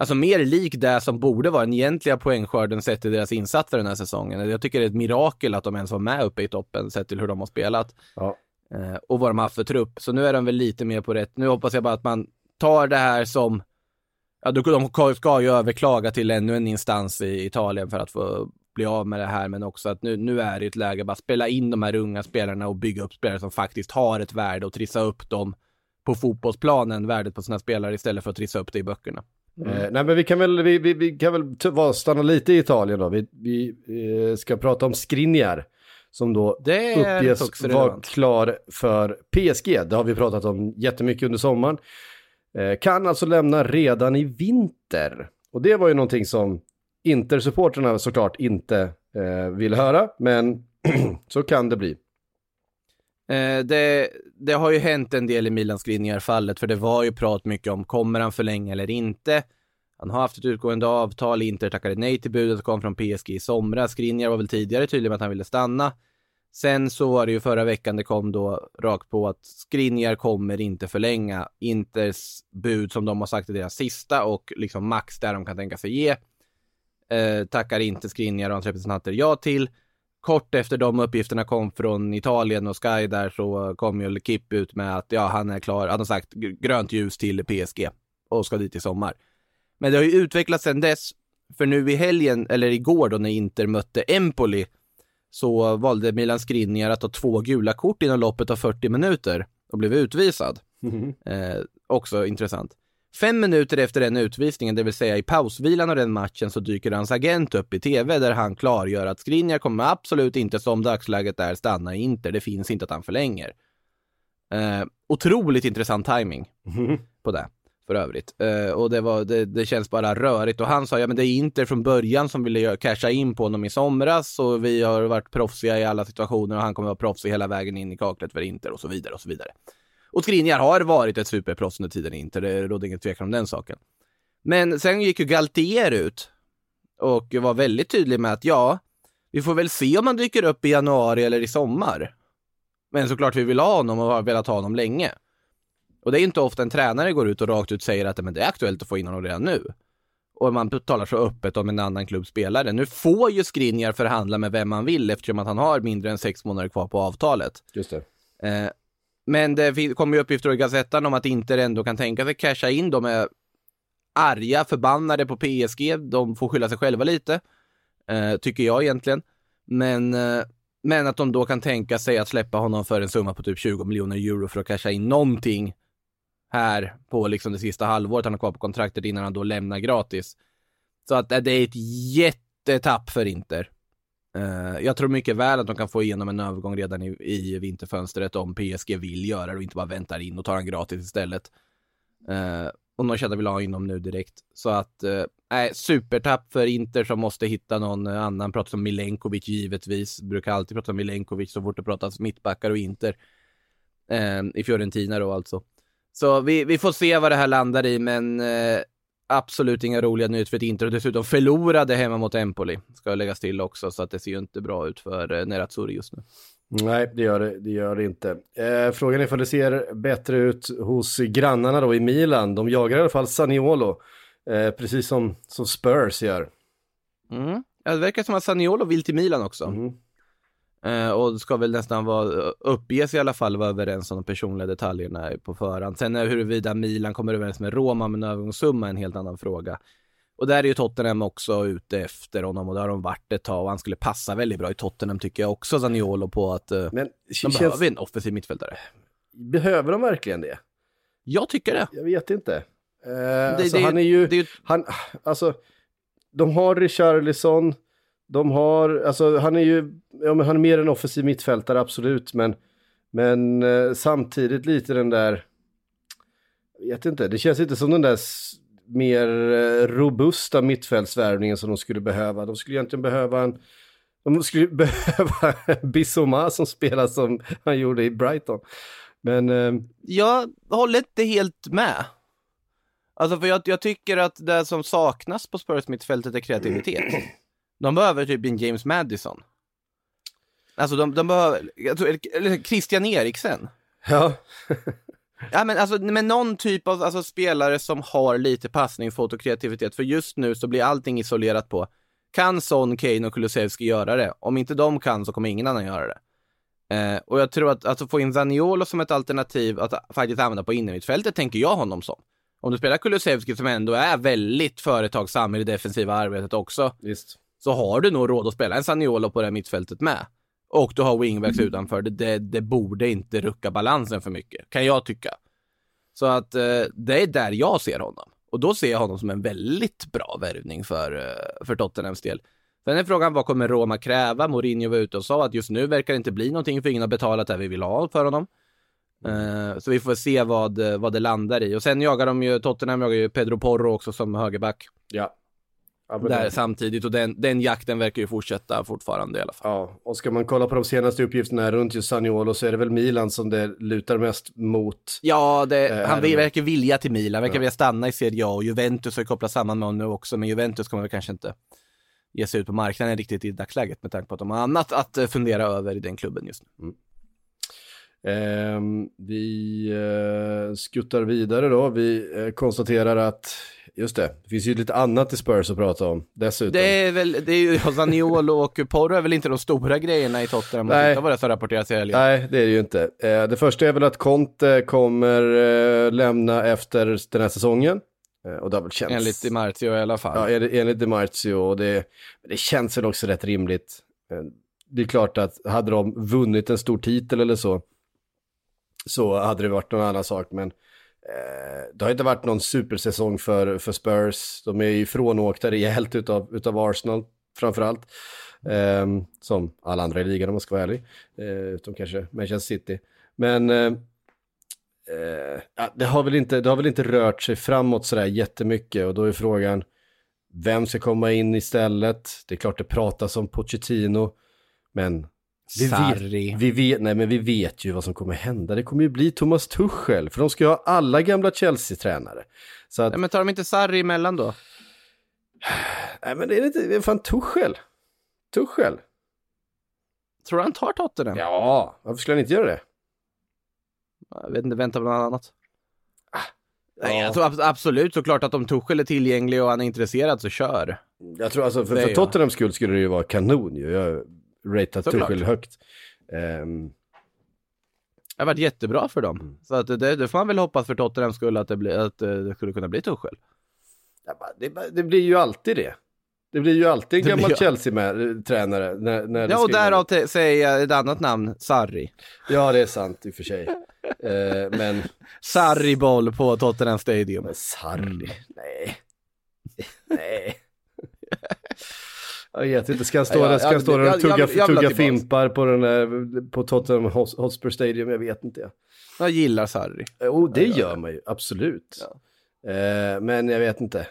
Alltså mer lik det som borde vara den egentliga poängskörden sett till deras insatser den här säsongen. Jag tycker det är ett mirakel att de ens var med uppe i toppen sett till hur de har spelat. Ja. Eh, och vad de har haft för trupp. Så nu är de väl lite mer på rätt. Nu hoppas jag bara att man tar det här som Ja, de ska ju överklaga till ännu en instans i Italien för att få bli av med det här, men också att nu, nu är det ett läge att bara spela in de här unga spelarna och bygga upp spelare som faktiskt har ett värde och trissa upp dem på fotbollsplanen, värdet på sina spelare istället för att trissa upp det i böckerna. Eh, nej men vi kan väl, vi, vi, vi kan väl stanna lite i Italien då. Vi, vi eh, ska prata om Skriniar. Som då Det är uppges vara klar för PSG. Det har vi pratat om jättemycket under sommaren. Eh, kan alltså lämna redan i vinter. Och det var ju någonting som Inter-supporterna såklart inte eh, vill höra, men så kan det bli. Eh, det, det har ju hänt en del i Milan Skriniar-fallet, för det var ju prat mycket om kommer han förlänga eller inte. Han har haft ett utgående avtal, Inter tackade nej till budet och kom från PSG i somras. Skriniar var väl tidigare tydlig med att han ville stanna. Sen så var det ju förra veckan det kom då rakt på att Skriniar kommer inte förlänga Inters bud som de har sagt är deras sista och liksom max där de kan tänka sig ge. Eh, tackar inte Skriniar och hans representanter ja till. Kort efter de uppgifterna kom från Italien och Sky där så kom ju Kip ut med att ja, han är klar. Han har sagt gr- grönt ljus till PSG och ska dit i sommar. Men det har ju utvecklats sedan dess. För nu i helgen, eller igår då när Inter mötte Empoli, så valde Milan Skriniar att ta två gula kort inom loppet av 40 minuter och blev utvisad. Eh, också intressant. Fem minuter efter den utvisningen, det vill säga i pausvilan av den matchen, så dyker hans agent upp i tv där han klargör att Skriniar kommer absolut inte som dagsläget är stanna i Inter. Det finns inte att han förlänger. Eh, otroligt intressant timing på det, för övrigt. Eh, och det, var, det, det känns bara rörigt. Och han sa, ja men det är Inter från början som ville casha in på honom i somras och vi har varit proffsiga i alla situationer och han kommer vara proffsig hela vägen in i kaklet för Inter och så vidare och så vidare. Och Skriniar har varit ett superproffs under tiden i Inter, det råder ingen tvekan om den saken. Men sen gick ju Galtier ut och var väldigt tydlig med att ja, vi får väl se om han dyker upp i januari eller i sommar. Men såklart vi vill ha honom och har velat ha honom länge. Och det är inte ofta en tränare går ut och rakt ut säger att men det är aktuellt att få in honom redan nu. Och man talar så öppet om en annan klubbs spelare. Nu får ju Skriniar förhandla med vem man vill eftersom att han har mindre än sex månader kvar på avtalet. Just det. Eh, men det kommer ju uppgifter i Gazettan om att Inter ändå kan tänka sig casha in. De är arga, förbannade på PSG. De får skylla sig själva lite, eh, tycker jag egentligen. Men eh, men att de då kan tänka sig att släppa honom för en summa på typ 20 miljoner euro för att casha in någonting här på liksom det sista halvåret han har kvar på kontraktet innan han då lämnar gratis. Så att eh, det är ett jättetapp för Inter. Eh, jag tror mycket väl att de kan få igenom en övergång redan i, i vinterfönstret om PSG vill göra det och inte bara väntar in och tar han gratis istället. Uh, och känner vill ha in dem nu direkt. Så att, eh, nej, uh, supertapp för Inter som måste hitta någon annan. Pratar om Milenkovic givetvis. Brukar alltid prata om Milenkovic så fort det pratas mittbackar och Inter. I Fiorentina då alltså. Så vi, vi får se vad det här landar i, men absolut inga roliga nyheter för ett Inter och dessutom förlorade hemma mot Empoli. Ska läggas till också, så att det ser ju inte bra ut för eh, Nerazzurri just nu. Nej, det gör det, det, gör det inte. Eh, frågan är ifall det ser bättre ut hos grannarna då i Milan. De jagar i alla fall Saniolo, eh, precis som, som Spurs gör. Mm. Ja, det verkar som att Saniolo vill till Milan också. Mm. Eh, och ska väl nästan vara, uppges i alla fall vara överens om de personliga detaljerna på förhand. Sen är huruvida Milan kommer överens med Roma med en övergångssumma en helt annan fråga. Och där är ju Tottenham också ute efter honom och det har de varit ett tag och han skulle passa väldigt bra i Tottenham tycker jag också, Zaniolo, på att uh, Men, de känns... behöver en offensiv mittfältare. Behöver de verkligen det? Jag tycker det. Jag vet inte. Uh, det, alltså, det, han är ju, det, han, alltså, de har Richarlison, de har, alltså han är ju, ja men han är mer en offensiv mittfältare absolut, men, men uh, samtidigt lite den där, jag vet inte, det känns inte som den där mer eh, robusta mittfältsvärvningen som de skulle behöva. De skulle egentligen behöva en de skulle behöva Bissoma som spelar som han gjorde i Brighton. Men... Eh... Jag håller inte helt med. Alltså för jag, jag, tycker att det som saknas på Spurs mittfältet är kreativitet. De behöver typ en James Madison. Alltså de, de behöver, eller Christian Eriksen. Ja. Ja men alltså med någon typ av alltså, spelare som har lite passning, fot och kreativitet. För just nu så blir allting isolerat på, kan Son, Kane och Kulusevski göra det? Om inte de kan så kommer ingen annan göra det. Eh, och jag tror att alltså, få in Zaniolo som ett alternativ att faktiskt använda på innermittfältet tänker jag honom som. Om du spelar Kulusevski som ändå är väldigt företagsam i det defensiva arbetet också. Just. Så har du nog råd att spela en Zaniolo på det mittfältet med och du har wingbacks mm. utanför, det, det, det, borde inte rucka balansen för mycket, kan jag tycka. Så att eh, det är där jag ser honom. Och då ser jag honom som en väldigt bra värvning för, eh, för Tottenhams del. Sen är frågan, vad kommer Roma kräva? Mourinho var ute och sa att just nu verkar det inte bli någonting, för ingen har betalat det vi vill ha för honom. Uh, så vi får se vad, vad det landar i. Och sen jagar de ju, Tottenham jagar ju Pedro Porro också som högerback. Ja. Ja, där det... samtidigt och den, den jakten verkar ju fortsätta fortfarande i alla fall. Ja, och ska man kolla på de senaste uppgifterna runt just Saniolo så är det väl Milan som det lutar mest mot. Ja, det, äh, han vill, verkar vilja till Milan, verkar ja. vilja stanna i Serie A och Juventus har kopplat samman med honom nu också, men Juventus kommer väl kanske inte ge sig ut på marknaden riktigt i dagsläget med tanke på att de har annat att eh, fundera över i den klubben just nu. Mm. Eh, vi eh, skuttar vidare då. Vi eh, konstaterar att Just det, det finns ju lite annat i Spurs att prata om dessutom. Det är väl, det är ju Zaniolo och Porro är väl inte de stora grejerna i Tottenham. Nej. Titta vad det som rapporteras i helgen. Nej, det är det ju inte. Eh, det första är väl att Conte kommer eh, lämna efter den här säsongen. Eh, och det har väl känts... Enligt Di Marzio i alla fall. Ja, enligt Di Marzio. Och det, det känns väl också rätt rimligt. Det är klart att hade de vunnit en stor titel eller så, så hade det varit någon annan sak. Men Eh, det har inte varit någon supersäsong för, för Spurs. De är ju frånåkta rejält utav, utav Arsenal framförallt. Eh, som alla andra i ligan om man ska vara ärlig. Eh, utom kanske Manchester City. Men eh, eh det, har väl inte, det har väl inte rört sig framåt sådär jättemycket och då är frågan vem ska komma in istället? Det är klart det pratas om Pochettino. Men vi Vet, vi vet, nej men vi vet ju vad som kommer hända. Det kommer ju bli Thomas Tuchel, för de ska ju ha alla gamla Chelsea-tränare. Så att... Nej, men tar de inte Sarri emellan då? Nej men det är inte, det är fan Tuchel. Tuchel. Tror du han tar Tottenham? Ja, varför skulle han inte göra det? Jag vet inte, vänta på något annat. Ah, Nej, ja. jag tror absolut såklart att om Tuchel är tillgänglig och han är intresserad så kör. Jag tror alltså, för, för Tottenhams skull skulle det ju vara kanon ju. Jag ratat Tuchel högt. Um... Det har varit jättebra för dem. Mm. Så att det, det får man väl hoppas för Tottenhams skull att det, blir, att det skulle kunna bli Tuchel. Det, det, blir ju alltid det. Det blir ju alltid en gammal Chelsea-tränare. När, när Ja, och därav te- säger jag ett annat namn, Sarri. Ja, det är sant i och för sig. Eh, men Sarri boll på Tottenham Stadium. Men Sarri, Mm. nej. Nej. Jag vet inte, ska han stå Ja, där, ska han stå där och tugga, jag- jag tugga fimpar på, den där, på Tottenham Hotspur Stadium? Jag vet inte. Jag gillar Sarri. Jo, det Ja, ja, gör ja. man ju, absolut. Eh, men jag vet inte.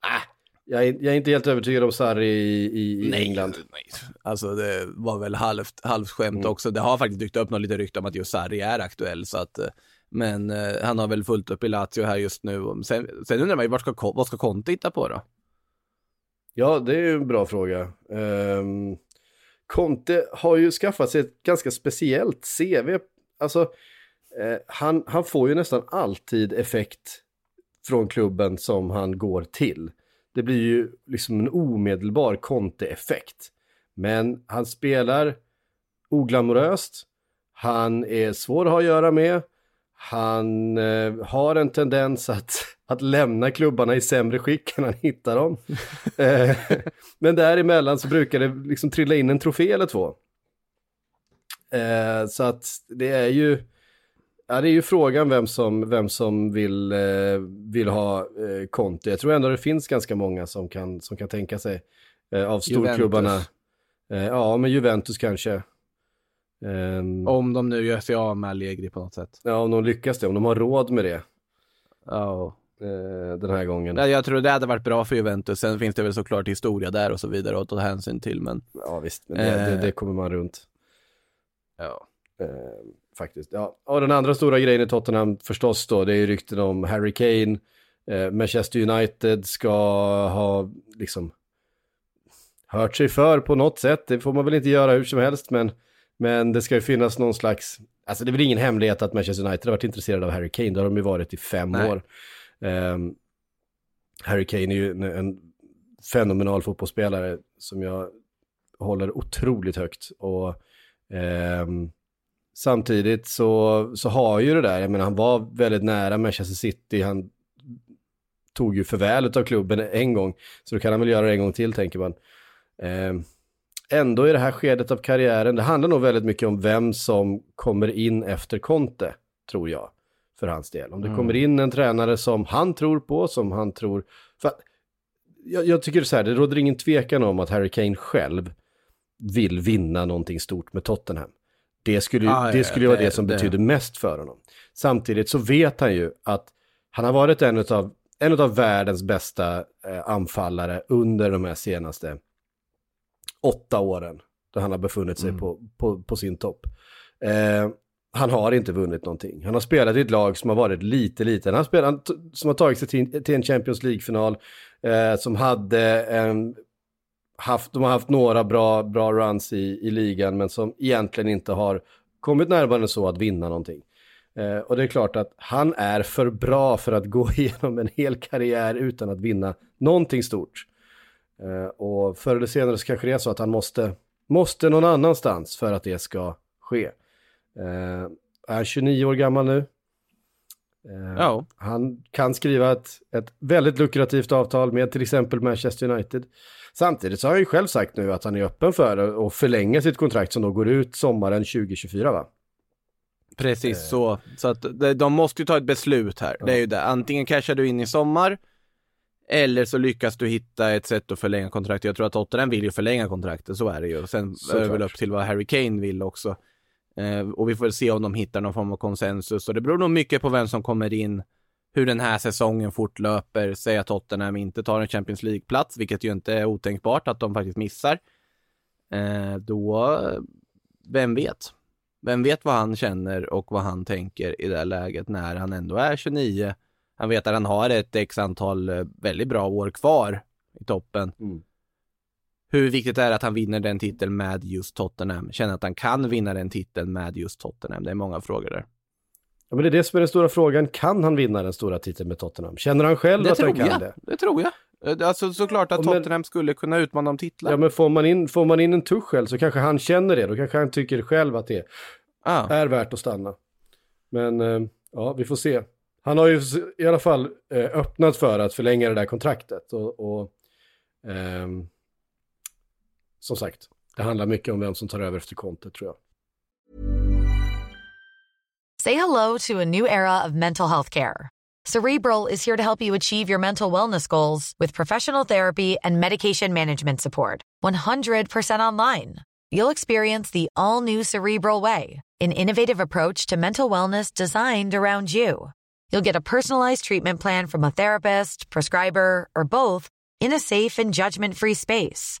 Ah, jag, är, jag är inte helt övertygad om Sarri i, i, i England. Nej. Alltså det var väl halvt, halvt skämt Mm. också. Det har faktiskt dykt upp något lite rykte om att just Sarri är aktuell. Så att, eh, men eh, han har väl fullt upp i Lazio här just nu. Sen, sen undrar man ju, vad ska, Ko- vad ska Conte hitta på då? Ja, det är ju en bra fråga. Um, Conte har ju skaffat sig ett ganska speciellt CV. Alltså, eh, han, han får ju nästan alltid effekt från klubben som han går till. Det blir ju liksom en omedelbar Conte-effekt. Men han spelar oglamoröst, han är svår att ha att göra med, han eh, har en tendens att, att lämna klubbarna i sämre skick än han hittar dem. eh, men däremellan så brukar det liksom trilla in en trofé eller två. Eh, så att det är ju, ja, det är ju frågan vem som, vem som vill, eh, vill ha Conte. Jag tror ändå det finns ganska många som kan, som kan tänka sig av storklubbarna. Juventus. Ja, men Juventus kanske. Ehm, Om de nu gör sig av med Allegri på något sätt. Ja, om de lyckas det, om de har råd med det Ja. Eh, den här gången. Ja, Jag tror det hade varit bra för Juventus. Sen finns det väl såklart historia där och så vidare att ta hänsyn till. Men Ja, visst, men det, det, det kommer man runt. ja. Eh, faktiskt. Ja. Och den andra stora grejen i Tottenham förstås då, det är ju rykten om Harry Kane. Eh, Manchester United ska ha liksom hört sig för på något sätt. Det får man väl inte göra hur som helst, men, men det ska ju finnas någon slags... Alltså det är väl ingen hemlighet att Manchester United har varit intresserade av Harry Kane. Det har de ju varit i fem Nej. år. Ehm, Harry Kane är ju en, en fenomenal fotbollsspelare som jag håller otroligt högt. Och eh, samtidigt så, så har ju det där, jag menar han var väldigt nära Manchester City, han tog ju förväl av klubben en gång, så då kan han väl göra det en gång till tänker man. Eh, ändå i det här skedet av karriären, det handlar nog väldigt mycket om vem som kommer in efter Conte, tror jag, för hans del. Om det Mm. kommer in en tränare som han tror på, som han tror... För jag, jag tycker så här, det råder ingen tvekan om att Harry Kane själv vill vinna någonting stort med Tottenham. Det skulle, ju- Ah, ja, det ja, skulle ju vara det- det som det- betyder mest för honom. Samtidigt så vet han ju att han har varit en av en av världens bästa eh, anfallare under de här senaste åtta åren. Då han har befunnit sig Mm. på, på, på sin topp. Eh, han har inte vunnit någonting. Han har spelat i ett lag som har varit lite, lite. Han har spelat, som har tagit sig till, till en Champions League-final. Eh, som hade en, haft, de har haft några bra, bra runs i, i ligan, men som egentligen inte har kommit närmare än så att vinna någonting. Eh, och det är klart att han är för bra för att gå igenom en hel karriär utan att vinna någonting stort. Eh, och förr eller senare så kanske det är så att han måste, måste någon annanstans för att det ska ske. Eh, är han 29 år gammal nu? Eh, Ja. Han kan skriva ett, ett väldigt lukrativt avtal med till exempel Manchester United. Samtidigt så har han ju själv sagt nu att han är öppen för att förlänga sitt kontrakt som då går ut sommaren 2024 va? Precis så. Så att de, måste ju ta ett beslut här. Det är ju det. Antingen cashar du in i sommar eller så lyckas du hitta ett sätt att förlänga kontraktet. Jag tror att Tottenham vill ju förlänga kontraktet, så är det ju. Sen är det väl Såklart. upp till vad Harry Kane vill också. Eh, och vi får väl se om de hittar någon form av konsensus. Och det beror nog mycket på vem som kommer in, hur den här säsongen fortlöper. Säg att Tottenham inte tar en Champions League-plats, vilket ju inte är otänkbart att de faktiskt missar. Eh, då, vem vet? Vem vet vad han känner och vad han tänker i det här läget när han ändå är 29. Han vet att han har ett x antal eh, väldigt bra år kvar i toppen. Mm. Hur viktigt är det att han vinner den titeln med just Tottenham? Känner att han kan vinna den titeln med just Tottenham? Det är många frågor där. Ja, men det är det som är den stora frågan. Kan han vinna den stora titeln med Tottenham? Känner han själv Det att han kan jag. det? Det tror jag. Eh, Alltså såklart att Ja, men- Tottenham skulle kunna utmana om titlar. Ja, men får man, in, får man in en Tuchel så kanske han känner det. Då kanske han tycker själv att det Ah. är värt att stanna. Men eh, ja, vi får se. Han har ju i alla fall eh, öppnat för att förlänga det där kontraktet. Och, och ehm, som sagt, det handlar mycket om vem som tar över efter Conte tror jag. Say hello to a new era of mental health care. Cerebral is here to help you achieve your mental wellness goals with professional therapy and medication management support. 100% online. You'll experience the all new Cerebral Way, an innovative approach to mental wellness designed around you. You'll get a personalized treatment plan from a therapist, prescriber, or both in a safe and judgment free space.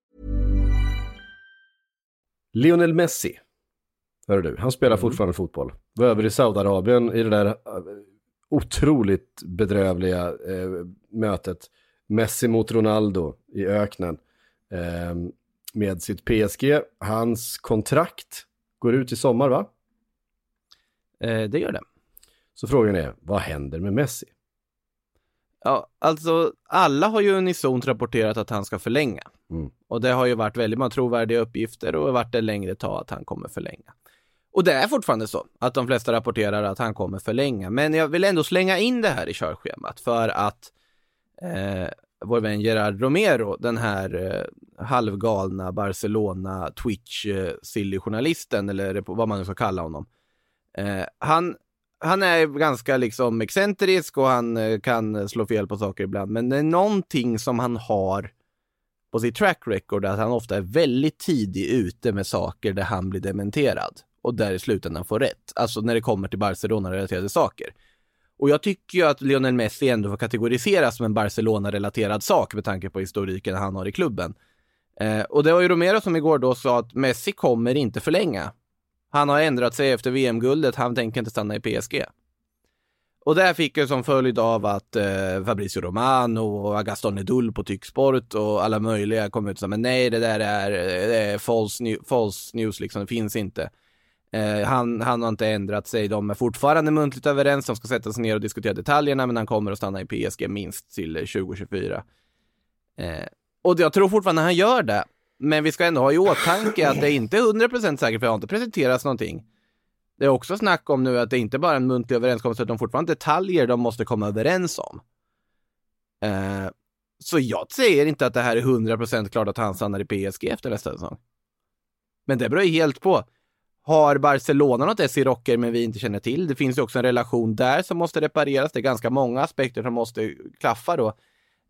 Lionel Messi, hör du, han spelar fortfarande fotboll. Var över i Saudiarabien i det där eh, otroligt bedrövliga eh, mötet. Messi mot Ronaldo i öknen eh, med sitt PSG. Hans kontrakt går ut i sommar va? Eh, det gör det. Så frågan är, vad händer med Messi? Ja, alltså alla har ju unisont rapporterat att han ska förlänga. Mm. Och det har ju varit väldigt många trovärdiga uppgifter och varit det längre tag att han kommer förlänga. Och det är fortfarande så att de flesta rapporterar att han kommer förlänga. Men jag vill ändå slänga in det här i körschemat för att eh, vår vän Gerard Romero, den här eh, halvgalna Barcelona Twitch eh, eller vad man nu ska kalla honom. Eh, han, han är ganska liksom excentrisk och han eh, kan slå fel på saker ibland. Men det är någonting som han har på sitt track record att han ofta är väldigt tidig ute med saker där han blir dementerad och där i slutändan får rätt. Alltså när det kommer till Barcelona-relaterade saker. Och jag tycker ju att Lionel Messi ändå får kategoriseras som en Barcelona-relaterad sak med tanke på historiken han har i klubben. Eh, och det var ju Romero som igår då sa att Messi kommer inte förlänga. Han har ändrat sig efter VM-guldet, han tänker inte stanna i PSG. Och det här fick ju som följd av att eh, Fabrizio Romano och Agaston Edul på Tycksport och alla möjliga kom ut och sa men nej det där är, det är false, new, false news liksom, det finns inte. Eh, han, han har inte ändrat sig, de är fortfarande muntligt överens, de ska sätta sig ner och diskutera detaljerna men han kommer att stanna i PSG minst till eh, 2024. Eh, och jag tror fortfarande han gör det. Men vi ska ändå ha i åtanke att det inte är 100% säkert för det har inte presenterats någonting. Det är också snack om nu att det inte bara är en muntlig överenskommelse utan fortfarande detaljer de måste komma överens om. Eh, så jag säger inte att det här är 100% klart att han stannar i PSG efter nästa säsong. Men det beror ju helt på. Har Barcelona något S i rocker men vi inte känner till? Det finns ju också en relation där som måste repareras. Det är ganska många aspekter som måste klaffa då.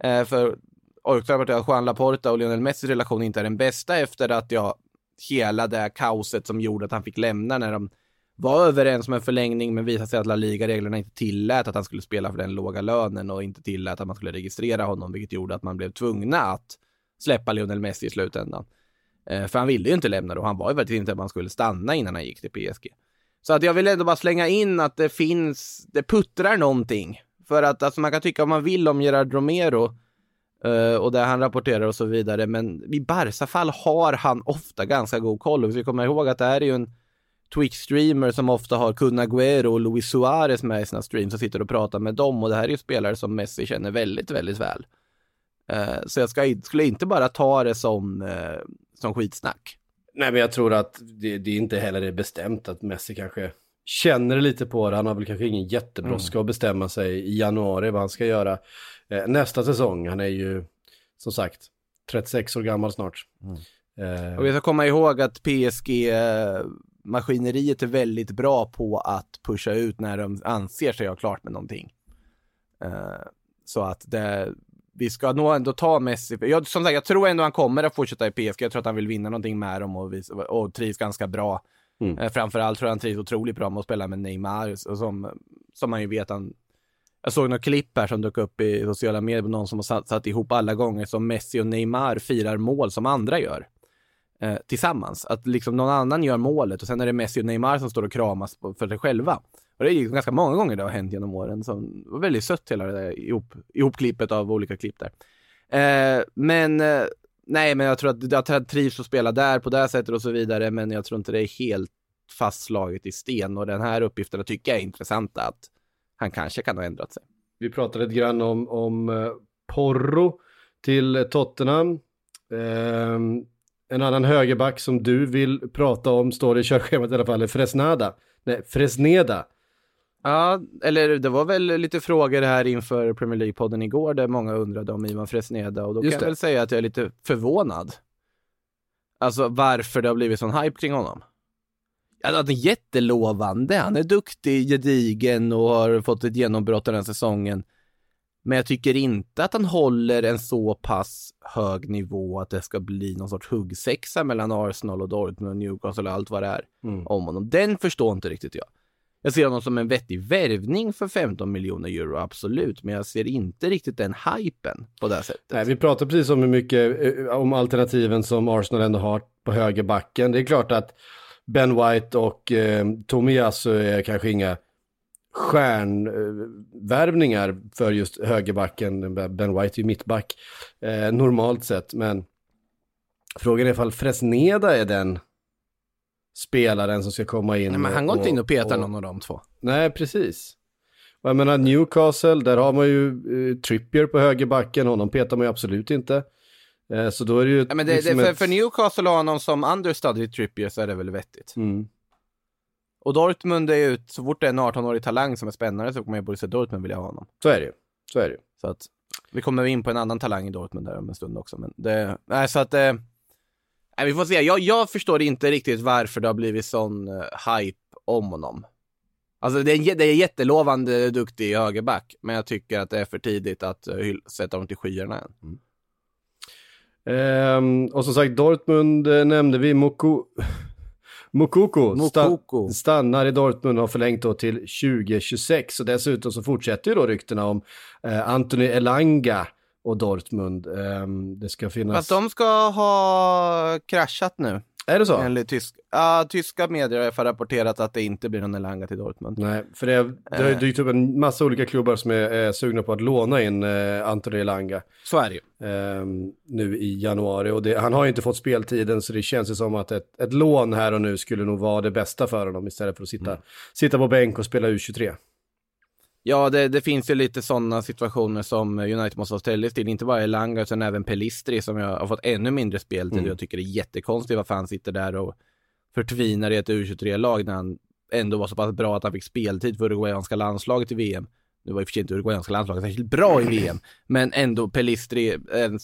Eh, för också att Juan Laporta och Lionel Messis relation inte är den bästa efter att jag hela det här kaoset som gjorde att han fick lämna när de var överens om en förlängning men visade sig att La Liga-reglerna inte tillät att han skulle spela för den låga lönen och inte tillät att man skulle registrera honom, vilket gjorde att man blev tvungna att släppa Lionel Messi i slutändan. Eh, för han ville ju inte lämna då, han var ju faktiskt inte att man skulle stanna innan han gick till PSG. Så att jag vill ändå bara slänga in att det finns, det puttrar någonting. För att alltså man kan tycka vad man vill om Gerard Romero uh, och det han rapporterar och så vidare, men i Barca-fall har han ofta ganska god koll. Och vi ska komma ihåg att det här är ju en Twitch-streamer som ofta har Kun Agüero och Luis Suarez med i sina streams och sitter och pratar med dem och det här är ju spelare som Messi känner väldigt, väldigt väl. Uh, så jag ska, skulle inte bara ta det som, uh, som skitsnack. Nej, men jag tror att det, det inte heller är bestämt att Messi kanske känner lite på det. Han har väl kanske ingen jättebrådska mm. att bestämma sig i januari vad han ska göra nästa säsong. Han är ju som sagt 36 år gammal snart. Mm. Eh. Och vi ska komma ihåg att PSG-maskineriet är väldigt bra på att pusha ut när de anser sig ha klart med någonting. Eh, så att det, vi ska nog ändå ta Messi. Jag, som sagt, jag tror ändå han kommer att fortsätta i PSG. Jag tror att han vill vinna någonting med dem och, visa, och trivs ganska bra. Mm. Eh, framförallt tror jag han trivs otroligt bra med att spela med Neymar, och som, som man ju vet han... Jag såg några klipp här som dök upp i sociala medier på någon som har satt, satt ihop alla gånger som Messi och Neymar firar mål som andra gör. Eh, tillsammans. Att liksom någon annan gör målet och sen är det Messi och Neymar som står och kramas för sig själva. Och det är ju ganska många gånger det har hänt genom åren. Så det var väldigt sött hela det där ihop, ihopklippet av olika klipp där. Eh, men eh, nej, men jag tror att, jag trivs att spela där på det sättet och så vidare, men jag tror inte det är helt fastslaget i sten och den här uppgiften tycker jag är intressanta att han kanske kan ha ändrat sig. Vi pratade lite grann om, om eh, Porro till Tottenham. Ehm, en annan högerback som du vill prata om, står i körschemat i alla fall, är Fresnada. Nej, Fresneda. Ja, eller det var väl lite frågor här inför Premier League-podden igår där många undrade om Ivan Fresneda och då Just kan det. jag väl säga att jag är lite förvånad. Alltså varför det har blivit sån hype kring honom. Ja, han är jättelovande, han är duktig, gedigen och har fått ett genombrott den här säsongen. Men jag tycker inte att han håller en så pass hög nivå att det ska bli någon sorts huggsexa mellan Arsenal och Dortmund och Newcastle och allt vad det är Mm. om honom. Den förstår inte riktigt jag. Jag ser honom som en vettig värvning för 15 miljoner euro, absolut, men jag ser inte riktigt den hypen på det sättet. Nej, vi pratar precis om hur mycket, eh, om alternativen som Arsenal ändå har på högerbacken. Det är klart att Ben White och eh, Tomiyasu är kanske inga stjärnvärvningar för just högerbacken. Ben White är ju mittback eh, normalt sett, men frågan är ifall Fresneda är den spelaren som ska komma in. Nej, men han går inte in och petar någon av de två. Nej, precis. Och jag menar Newcastle, där har man ju eh, Trippier på högerbacken, honom petar man ju absolut inte. Eh, så då är det ju... Ja, men det, liksom det, för, ett- för Newcastle har honom som understudy Trippier så är det väl vettigt. Mm. Och Dortmund är ju, så fort det är en 18-årig talang som är spännande så kommer jag Borussia Dortmund vilja ha honom. Så är det ju. Så är det ju. Så att, vi kommer in på en annan talang i Dortmund där om en stund också. Men det, nej, så att, eh, nej, vi får se. Jag, jag förstår inte riktigt varför det har blivit sån eh, hype om honom. Alltså det är, det är jättelovande duktig högerback, men jag tycker att det är för tidigt att uh, sätta dem till skyarna än. Ehm, och som sagt, Dortmund eh, nämnde vi. Moko... Mokoko, sta- stannar i Dortmund och har förlängt då till 2026. Och dessutom så fortsätter ju då ryktena om eh, Anthony Elanga och Dortmund. Ehm, det ska finnas... Fast de ska ha kraschat nu. Är det så? Enligt tysk, ja, tyska medier har i alla fall rapporterat att det inte blir någon Elanga till Dortmund. Nej, för det, det har ju Eh. dykt upp en massa olika klubbar som är, är sugna på att låna in eh, Anthony Elanga Så är det ju. eh, nu i januari. Och det, han har ju inte fått speltiden så det känns ju som att ett, ett lån här och nu skulle nog vara det bästa för honom istället för att sitta, Mm. sitta på bänk och spela U23. Ja, det, det finns ju lite sådana situationer som United måste ha stället till. Inte bara Elanga utan även Pelistri som jag har fått ännu mindre speltid. Mm. Jag tycker det är jättekonstigt varför han sitter där och förtvinar i ett U23-lag när han ändå var så pass bra att han fick speltid för uruguayanska landslaget i VM. Nu var i och för sig inte uruguayanska landslaget särskilt bra i VM, men ändå Pelistri är en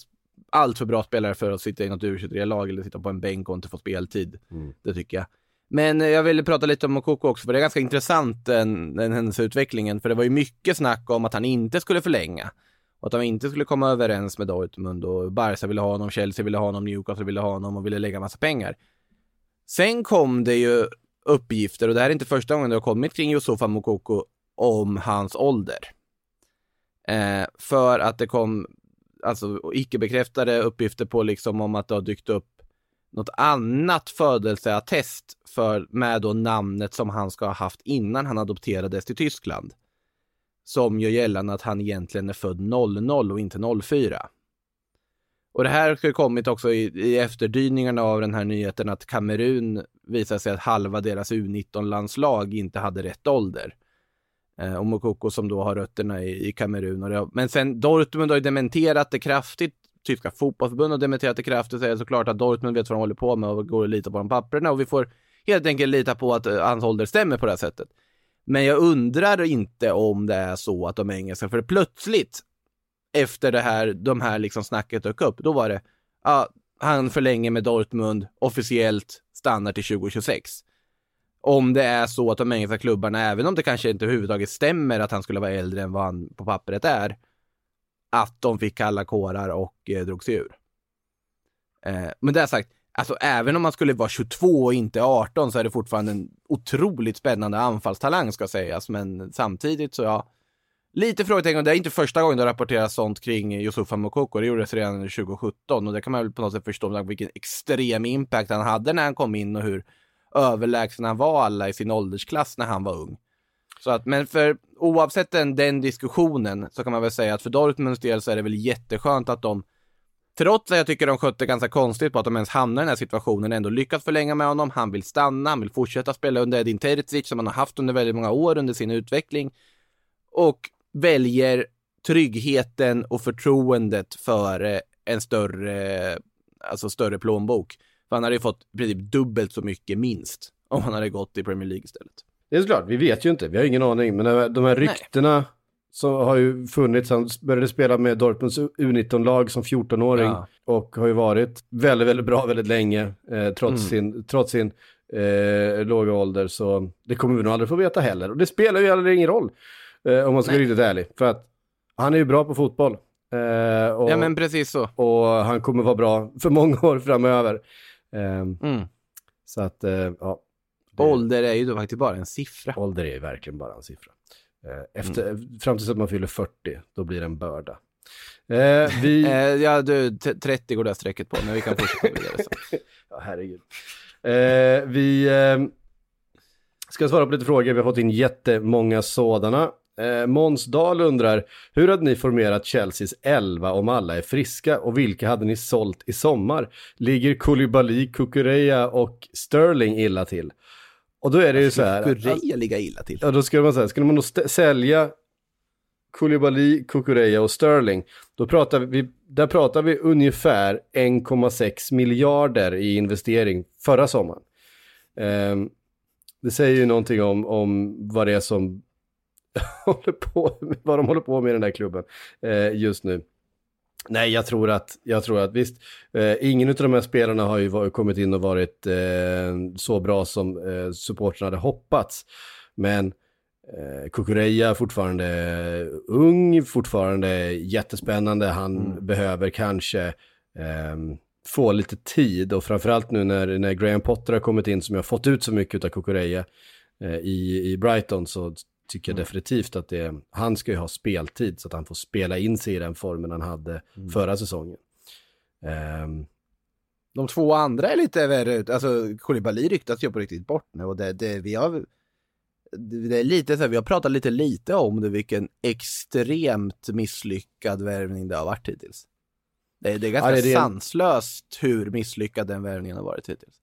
allt för bra spelare för att sitta i något U23-lag eller sitta på en bänk och inte få speltid. Det tycker jag. Men eh, jag ville prata lite om Mokoko också, för det är ganska intressant den, den händelseutvecklingen, för det var ju mycket snack om att han inte skulle förlänga. Och att de inte skulle komma överens med Dortmund och Barca ville ha honom, Chelsea ville ha honom, Newcastle ville ha honom och ville lägga massa pengar. Sen kom det ju uppgifter, och det här är inte första gången det har kommit kring Yusufa Mokoko, om hans ålder. Eh, för att det kom alltså icke-bekräftade uppgifter på liksom om att det har dykt upp något annat födelseattest för, med då namnet som han ska ha haft innan han adopterades till Tyskland. Som gör gällande att han egentligen är född 00 och inte 04. Och det här har kommit också i, i efterdyningarna av den här nyheten att Kamerun visar sig att halva deras U19-landslag inte hade rätt ålder. Eh, och Mokoko som då har rötterna i, i Kamerun. Och det men sen Dortmund har ju dementerat det kraftigt. Tyska fotbollsförbundet har dementerat det kraftigt. Säger såklart att Dortmund vet vad de håller på med och går att lita på de papperna. Och vi får helt enkelt lita på att eh, hans ålder stämmer på det här sättet. Men jag undrar inte om det är så att de engelska, för plötsligt efter det här, de här liksom snacket dök upp, då var det, ja, han förlänger med Dortmund, officiellt stannar till 2026. Om det är så att de engelska klubbarna, även om det kanske inte överhuvudtaget stämmer att han skulle vara äldre än vad han på pappret är, att de fick kalla kårar och eh, drog sig ur. Eh, men det har sagt, alltså även om man skulle vara 22 och inte 18 så är det fortfarande en otroligt spännande anfallstalang ska sägas, men samtidigt så ja, lite frågetecken. Det är inte första gången det rapporteras sånt kring Yusufa Mokoko. Det gjordes redan 2017 och det kan man väl på något sätt förstå vilken extrem impact han hade när han kom in och hur överlägsen han var alla i sin åldersklass när han var ung. Så att, men för oavsett den, den diskussionen så kan man väl säga att för Dortmunds del så är det väl jätteskönt att de trots att jag tycker de skötte ganska konstigt på att de ens hamnar i den här situationen, ändå lyckats förlänga med honom. Han vill stanna, han vill fortsätta spela under Edin Terzic som han har haft under väldigt många år under sin utveckling. Och väljer tryggheten och förtroendet för en större, alltså större plånbok. För han hade ju fått i princip dubbelt så mycket minst om han hade gått i Premier League istället. Det är såklart, vi vet ju inte, vi har ingen aning. Men de här- de här ryktena som har ju funnits, han började spela med Dortmunds U19-lag som 14-åring Ja. och har ju varit väldigt, väldigt bra väldigt länge eh, trots Mm. sin, trots sin eh, låga ålder. Så det kommer vi nog aldrig få veta heller. Och det spelar ju heller ingen roll eh, om man ska vara riktigt ärlig. För att han är ju bra på fotboll. Eh, och, Ja men precis så. och han kommer vara bra för många år framöver. Eh, Mm. så att, eh, ja. Ålder är ju då faktiskt bara en siffra. Ålder är ju verkligen bara en siffra. Eh, Efter, Fram tills att man fyller 40, då blir det en börda. Eh, vi... Eh, ja du, t- 30 går det här strecket på, men vi kan fortsätta vidare sen. ja, herregud. Eh, vi eh, ska svara på lite frågor, vi har fått in jättemånga sådana. Eh, Måns Dahl undrar, hur hade ni formerat Chelseas 11 om alla är friska och vilka hade ni sålt i sommar? Ligger Koulibaly, Kukureya och Sterling illa till? Och då är det ju så här. Kureya ligga illa till. Ja, då skulle man säga, skulle man då sälja Koulibaly, Kukureya och Sterling, då pratar vi, där pratar vi ungefär 1,6 miljarder i investering förra sommaren. Ehm, det säger ju någonting om, om vad det är som håller på, vad de håller på med i den där klubben eh, just nu. Nej, jag tror att, jag tror att visst, eh, ingen av de här spelarna har ju var, kommit in och varit eh, så bra som eh, supportrarna hade hoppats. Men eh, Kukureya fortfarande ung, fortfarande jättespännande. Han behöver kanske ehm, få lite tid och framförallt nu när, när Graham Potter har kommit in som jag har fått ut så mycket av Kukureya eh, i, i Brighton så tycker jag definitivt att det, han ska ju ha speltid så att han får spela in sig i den formen han hade förra säsongen. Ehm, De två andra är lite värre ut. Alltså Koulibaly ryktas ju på riktigt bort nu och det, det vi har det det är lite så här, vi har pratat lite lite om det, vilken extremt misslyckad värvning det har varit hittills. Det, är- det är ganska Ja, det är det. sanslöst hur misslyckad den värvningen har varit hittills.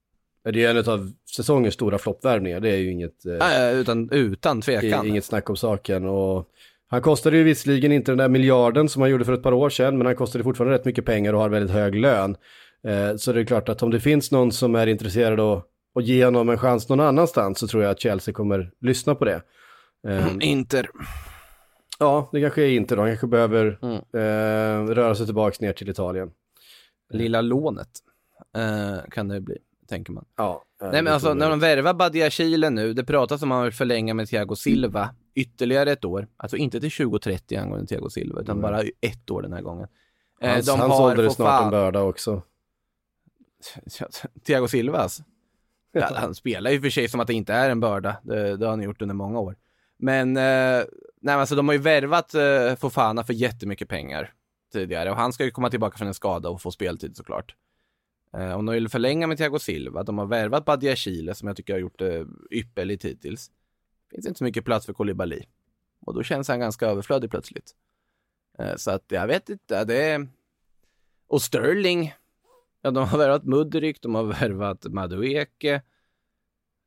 Det är en av säsongens stora floppvärvningar, det är ju inget, eh, ja, utan, utan tvekan. inget snack om saken. Och han kostade ju visserligen inte den där miljarden som han gjorde för ett par år sedan, men han kostade fortfarande rätt mycket pengar och har väldigt hög lön. Eh, så det är klart att om det finns någon som är intresserad av att ge honom en chans någon annanstans så tror jag att Chelsea kommer lyssna på det. Eh, Inter. Ja, det kanske är inte då. Han kanske behöver Mm. eh, röra sig tillbaka ner till Italien. Lilla lånet eh, kan det bli, tänker man. Ja, eh, Nej men alltså när de värvar Badia Chile nu, det pratas om att man vill förlänga med Thiago Silva ytterligare ett år. Alltså inte till 2030 angående Thiago Silva, utan Mm. bara ett år den här gången. Eh, Hans, de hans ålder är snart fan- en börda också. Thiago Silvas? Ja, han spelar ju för sig som att det inte är en börda. Det, det har han gjort under många år. Men, eh, nej alltså de har ju värvat eh, Fofana för jättemycket pengar tidigare och han ska ju komma tillbaka från en skada och få speltid såklart. Eh, om de vill förlänga med Thiago Silva, de har värvat Badia Chile som jag tycker har gjort det ypperligt hittills. Finns inte så mycket plats för Koulibaly. Och då känns han ganska överflödig plötsligt. Eh, så att jag vet inte, det är... Och Sterling, Ja, de har värvat Mudryk, de har värvat Madueke.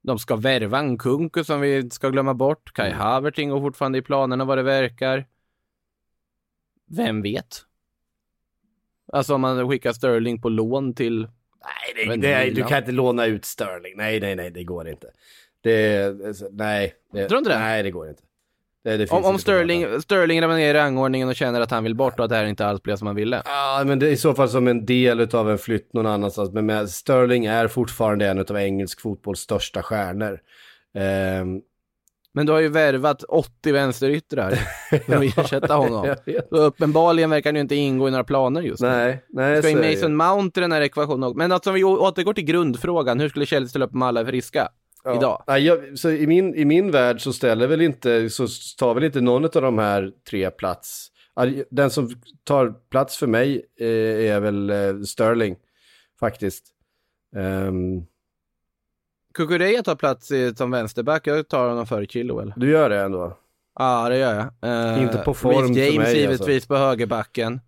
De ska värva en Kunku som vi inte ska glömma bort. Kai Mm. Havertz ingår fortfarande i planerna vad det verkar. Vem vet? Alltså om man skickar Sterling på lån till... Nej, det, det, du kan inte låna ut Sterling. Nej, nej, nej, det går inte. Det, nej. Det, Tror du inte det? Nej, det går inte. Det, det Om, om. Sterling, Sterling ramlar ner i rangordningen och känner att han vill bort och att det här inte alls blev som han ville. Ja, men det är i så fall som en del av en flytt någon annanstans. Men med, Sterling är fortfarande en av engelsk fotbolls största stjärnor. Ehm, Men du har ju värvat 80 vänsteryttrar som vill ersätta honom. Så uppenbarligen verkar det ju inte ingå i några planer just nu. Nej, nej. Ska det Mason Mount i den här ekvationen också. Men alltså om vi återgår till grundfrågan, hur skulle Chelsea ställa upp om alla är friska? Ja. idag? Nej, jag, så i, min, I min värld så ställer väl inte, så tar väl inte någon av de här tre plats. Den som tar plats för mig eh, är väl eh, Sterling, faktiskt. Ehm, Kukureya tar plats i, som vänsterback, jag tar honom före Chilwell. du gör det ändå? Ja, det gör jag. Eh, Inte på form Reece för James mig, givetvis på högerbacken.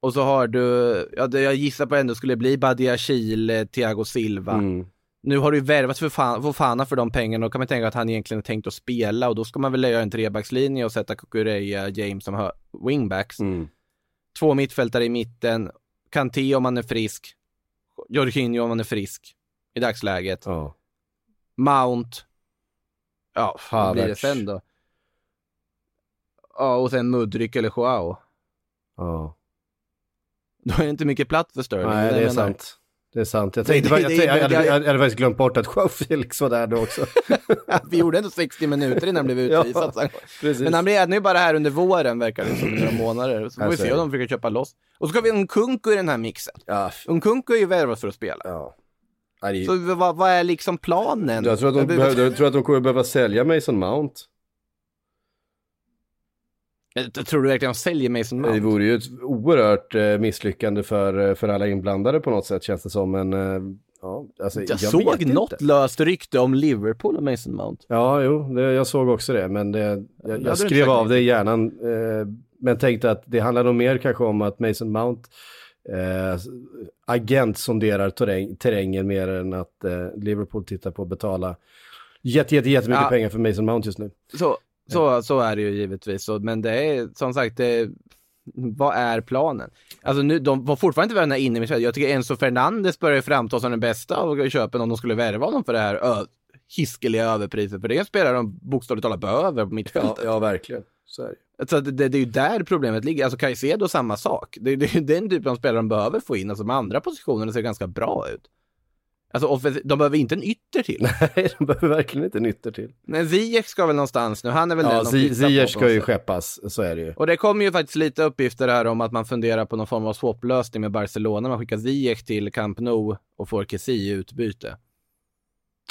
Och så har du, ja, jag gissar på ändå skulle bli Badia Chile, Thiago Silva. Mm. Nu har du ju värvat för fan, för Fana för de pengarna, då kan man tänka att han egentligen är tänkt att spela och då ska man väl göra en trebackslinje och sätta Kukureya, James som wingbacks. Mm. Två mittfältare i mitten, Kanté om han är frisk, Jorginho om han är frisk i dagsläget, Ja. Mount, ja, vad blir det sen då? Ja, och sen Mudryk eller Joao. ja. Då är det inte mycket plats för Sterling. Nej, det är menar. sant. Det är sant. Jag, Det- tänkte, det- jag, det- jag, jag, hade- jag- jag hade faktiskt glömt bort att Joao Felix var där då också. Vi gjorde ändå 60 minuter innan han blev Ja, utvisad. precis. Men han blir ju bara här under våren verkar det som, några månader. Så får vi se om de försöker köpa loss. Och så ska vi ha i den här mixen. Ja, Nkunku är ju värvad för att spela. ja. Det är- Så vad, vad är liksom planen? Jag tror, att de behöver, jag tror att de kommer behöva sälja Mason Mount. Jag tror du verkligen de säljer Mason Det Mount? vore ju ett oerhört eh, misslyckande för, eh, för alla inblandade på något sätt känns det som. Men eh, ja, alltså, Jag, vet såg inte. något löst rykte om Liverpool och Mason Mount. Ja, jo, det, jag såg också det. Men det, jag, jag inte skrev av det i hjärnan. Eh, men tänkte att det handlar nog mer kanske om att Mason Mount eh, agent sonderar terräng, terrängen mer än att eh, Liverpool tittar på att betala jätte, jätte, jättemycket Ja. pengar för Mason Mount just nu. Så, så, så är det ju givetvis. Så, men det är som sagt, det, vad är planen? Alltså nu, de var fortfarande inte värna inne med Jag tycker Enzo Fernandes börjar framstå som den bästa av köpen om de skulle värva honom för det här hiskeliga överpriset. För det är en spelare de bokstavligt talat behöver på mittfältet. Ja, ja verkligen. Så är det. Så det, det, det är ju där problemet ligger. Alltså Caicedo samma sak. Det, det är ju den typen av spelare de behöver få in. Alltså med andra positioner ser det ganska bra ut. Alltså de behöver inte en ytter till. Nej, de behöver verkligen inte nytter till. Men Ziyech ska väl någonstans nu. Han är väl Ja, den de Ziyech ska ju skeppas, så är det ju. Och det kommer ju faktiskt lite uppgifter här om att man funderar på någon form av swap-lösning med Barcelona. Man skickar Ziyech till Camp Nou och får Kessie i utbyte.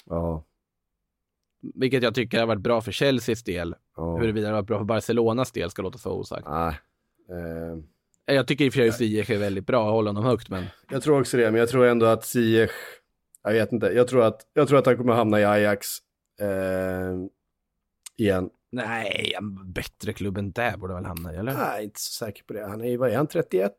Ja, Vilket jag tycker har varit bra för Chelseas del. ja. Huruvida det har varit bra för Barcelonas del ska låta vara osagt. Nej. Eh, Jag tycker i och för sig Ziyech är väldigt bra, jag håller honom högt men jag tror också det, men jag tror ändå att Ziyech, jag vet inte, jag tror att, jag tror att han kommer hamna i Ajax eh, igen. nej, en bättre klubb än där borde väl hamna i, eller? Nej, inte så säker på det. Han är, vad är han, 31?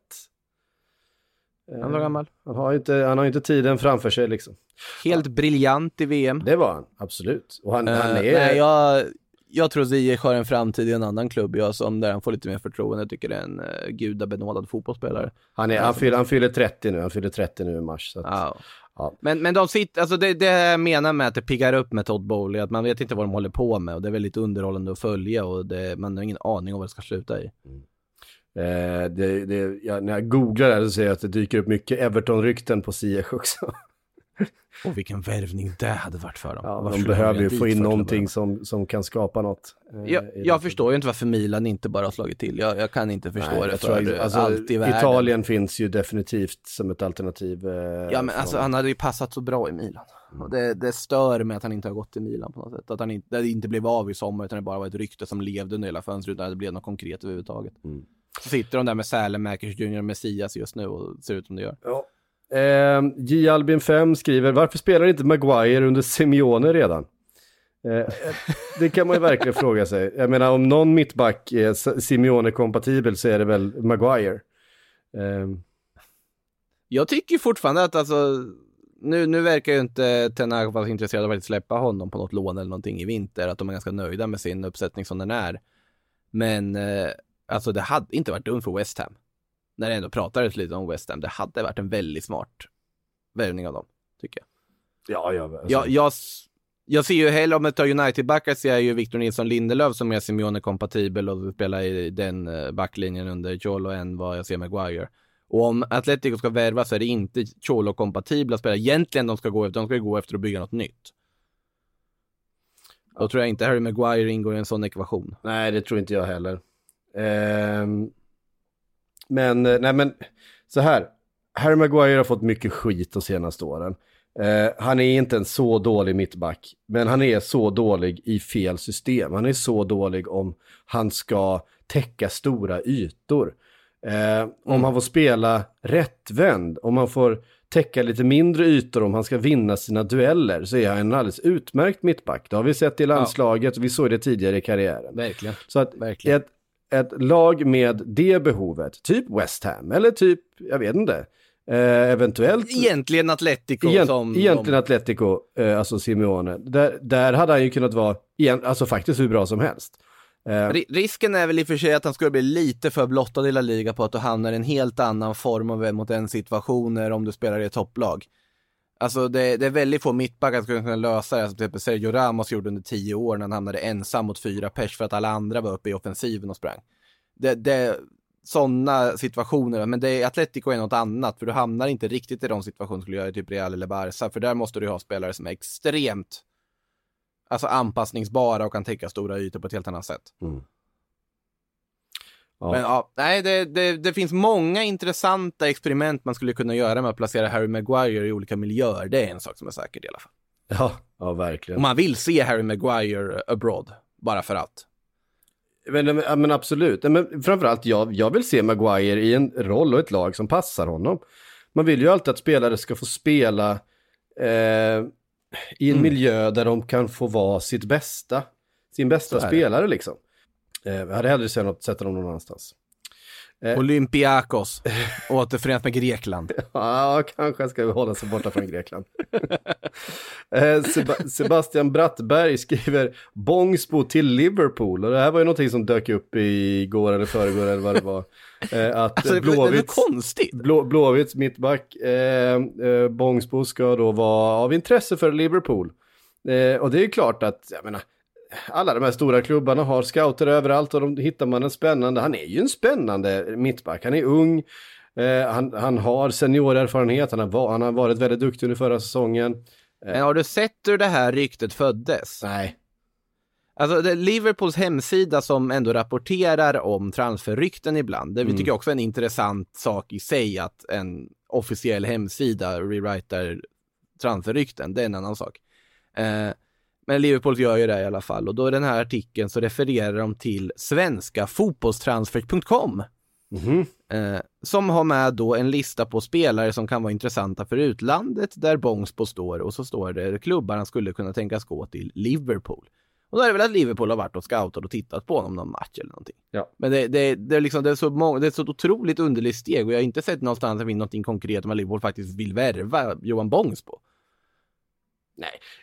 Eh, Han var gammal. Han har ju inte, han har ju inte tiden framför sig liksom. Helt briljant i VM. Det var han, absolut. Och han, han är... Eh, nej, jag, jag tror Ziyech har en framtid i en annan klubb, jag som där han får lite mer förtroende. Jag tycker det är en uh, gudabenådad fotbollsspelare. Han, är, han, fyller, han fyller 30 nu, han fyller 30 nu i mars. Så att, Ja. Ja. Men, men de sitter, alltså det, det jag menar med att det piggar upp med Todd Bowley, att man vet inte vad de håller på med och det är väldigt underhållande att följa och det, man har ingen aning om vad det ska sluta i. Eh, det, det, ja, när jag googlar det här så ser jag att det dyker upp mycket Everton-rykten på Ziyech också. Och vilken värvning det hade varit för dem. Ja, Varför de behöver ju få in någonting som, som kan skapa något. eh, Jag, jag förstår ju inte varför Milan inte bara har slagit till. Jag, jag kan inte förstå Nej, det jag för tror, alltså, allt i världen. Italien finns ju definitivt som ett alternativ. Eh, Ja men alltså han hade ju passat så bra i Milan. Och det, det stör mig att han inte har gått till Milan på något sätt. Att han inte, det inte blev av i sommar utan det bara var ett rykte som levde under hela fönstret utan att det blev något konkret överhuvudtaget. Mm. Så sitter de där med Sälenmäkers Junior Messias just nu och ser ut som det gör. Ja. Eh, J. Albin 5 skriver, varför spelar inte Maguire under Simeone redan? Eh, det kan man ju verkligen fråga sig. Jag menar om någon mittback är Simeone-kompatibel så är det väl Maguire. Eh, Jag tycker fortfarande att alltså, nu, nu verkar ju inte Ten Hag vara intresserad av att släppa honom på något lån eller någonting i vinter, att de är ganska nöjda med sin uppsättning som den är. Men eh, alltså det hade inte varit dumt för West Ham. När det ändå pratades lite om West Ham, det hade varit en väldigt smart värvning av dem, tycker jag. ja, ja. Alltså, Jag, jag, jag ser ju hellre, om jag tar United-backar, ser jag ju Victor Nilsson Lindelöf som är Simeone-kompatibel och spelar i den eh, backlinjen under Cholo än vad jag ser Maguire. Och om Atletico ska värva så är det inte Cholo-kompatibla spelare. Egentligen de ska gå efter, de ska gå efter att bygga något nytt. Då tror jag inte Harry Maguire ingår i en sån ekvation. Nej, det tror inte jag heller. Ehm, men, eh, nej men, så här. Harry Maguire har fått mycket skit de senaste åren. Eh, han är inte en så dålig mittback, men han är så dålig i fel system. Han är så dålig om han ska täcka stora ytor. Eh, Om han får spela rättvänd, om han får täcka lite mindre ytor om han ska vinna sina dueller så är han en alldeles utmärkt mittback. Det har vi sett i landslaget och vi såg det tidigare i karriären. Verkligen. Så att Verkligen. ett, ett lag med det behovet, typ West Ham eller typ, jag vet inte, eh, eventuellt... Egentligen Atletico Egent, som... egentligen de, Atletico, eh, alltså Simeone. Där, där hade han ju kunnat vara, alltså faktiskt hur bra som helst. Eh, Ri- Risken är väl i och för sig att han skulle bli lite för blottad i La Liga på att du hamnar i en helt annan form av mot en situationer om du spelar i ett topplag. Alltså det, det är väldigt få mittbackar som skulle kunna lösa det, som till exempel Sergio Ramos gjorde under tio år när han hamnade ensam mot fyra pers för att alla andra var uppe i offensiven och sprang. Det, det, sådana situationer, men det, Atletico är något annat, för du hamnar inte riktigt i de situationer som skulle göra i typ Real eller Barca, för där måste du ha spelare som är extremt alltså anpassningsbara och kan täcka stora ytor på ett helt annat sätt. Mm ja. Men ja, nej, det, det, det finns många intressanta experiment man skulle kunna göra med att placera Harry Maguire i olika miljöer. Det är en sak som är säker i alla fall. ja, ja, verkligen. Om man vill se Harry Maguire abroad, bara för att. Men, men, men absolut, men framförallt jag, jag vill se Maguire i en roll och ett lag som passar honom. Man vill ju alltid att spelare ska få spela eh, i en Mm. miljö där de kan få vara sitt bästa, sin bästa spelare liksom. Eh, jag hade hellre sett något, sett dem någon annanstans. Eh. Olympiakos, återförenat med Grekland. Ja, kanske ska vi hålla sig borta från Grekland. Eh, Seb- Sebastian Brattberg skriver Bångsbo till Liverpool. Och det här var ju någonting som dök upp igår eller förrgår eller vad det var. Att Alltså, det, det är Blåvitt, konstigt. Blå, Blåvitts mittback eh, eh, Bångsbo ska då vara av intresse för Liverpool. Eh, och det är ju klart att, jag menar, alla de här stora klubbarna har scouter överallt och de hittar man en spännande, han är ju en spännande mittback, han är ung, eh, han, han har seniorerfarenhet, han har, han har varit väldigt duktig under förra säsongen. Men har du sett hur det här ryktet föddes? Nej. Alltså det Liverpools hemsida som ändå rapporterar om transferrykten ibland. Det vi Mm. tycker också är en intressant sak i sig att en officiell hemsida rewritar transferrykten. Det är en annan sak. Eh, men Liverpool gör ju det i alla fall och då i den här artikeln så refererar de till svenska fotbollstransfer.com Mhm. eh, som har med då en lista på spelare som kan vara intressanta för utlandet där Bångsbo står och så står det klubbarna skulle kunna tänkas gå till Liverpool. Och då är det väl att Liverpool har varit och scoutat och tittat på honom någon match eller någonting. Ja. Men det, det, det, är liksom, det, är så många, det är så otroligt underligt steg och jag har inte sett någonstans att det finns någonting konkret om att Liverpool faktiskt vill värva Johan Bångsbo.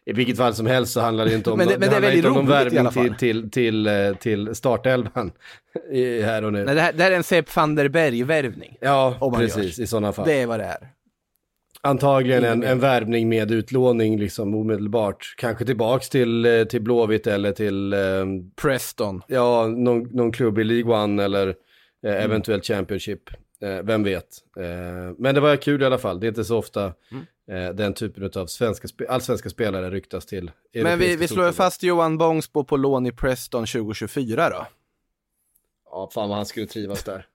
I vilket fall som helst så handlar det inte om, Men det- men det inte om någon värvning till, till, till, eh, till startelvan här och nu. Nej, det, här, det här är en Sepp van der Berg-värvning. Ja, precis, i sådana fall. Det är vad det är. Antagligen en, en värvning med utlåning liksom omedelbart. Kanske tillbaks till, eh, till Blåvitt eller till eh, Preston. ja, någon, någon klubb i League One eller eh, Mm. eventuellt Championship. Eh, vem vet. Eh, men det var kul i alla fall. Det är inte så ofta Mm. eh, den typen av svenska, allsvenska spelare ryktas till Men vi, vi slår fast Johan Bångsbo på lån i Preston 2024 då. Ja, fan vad han skulle trivas där.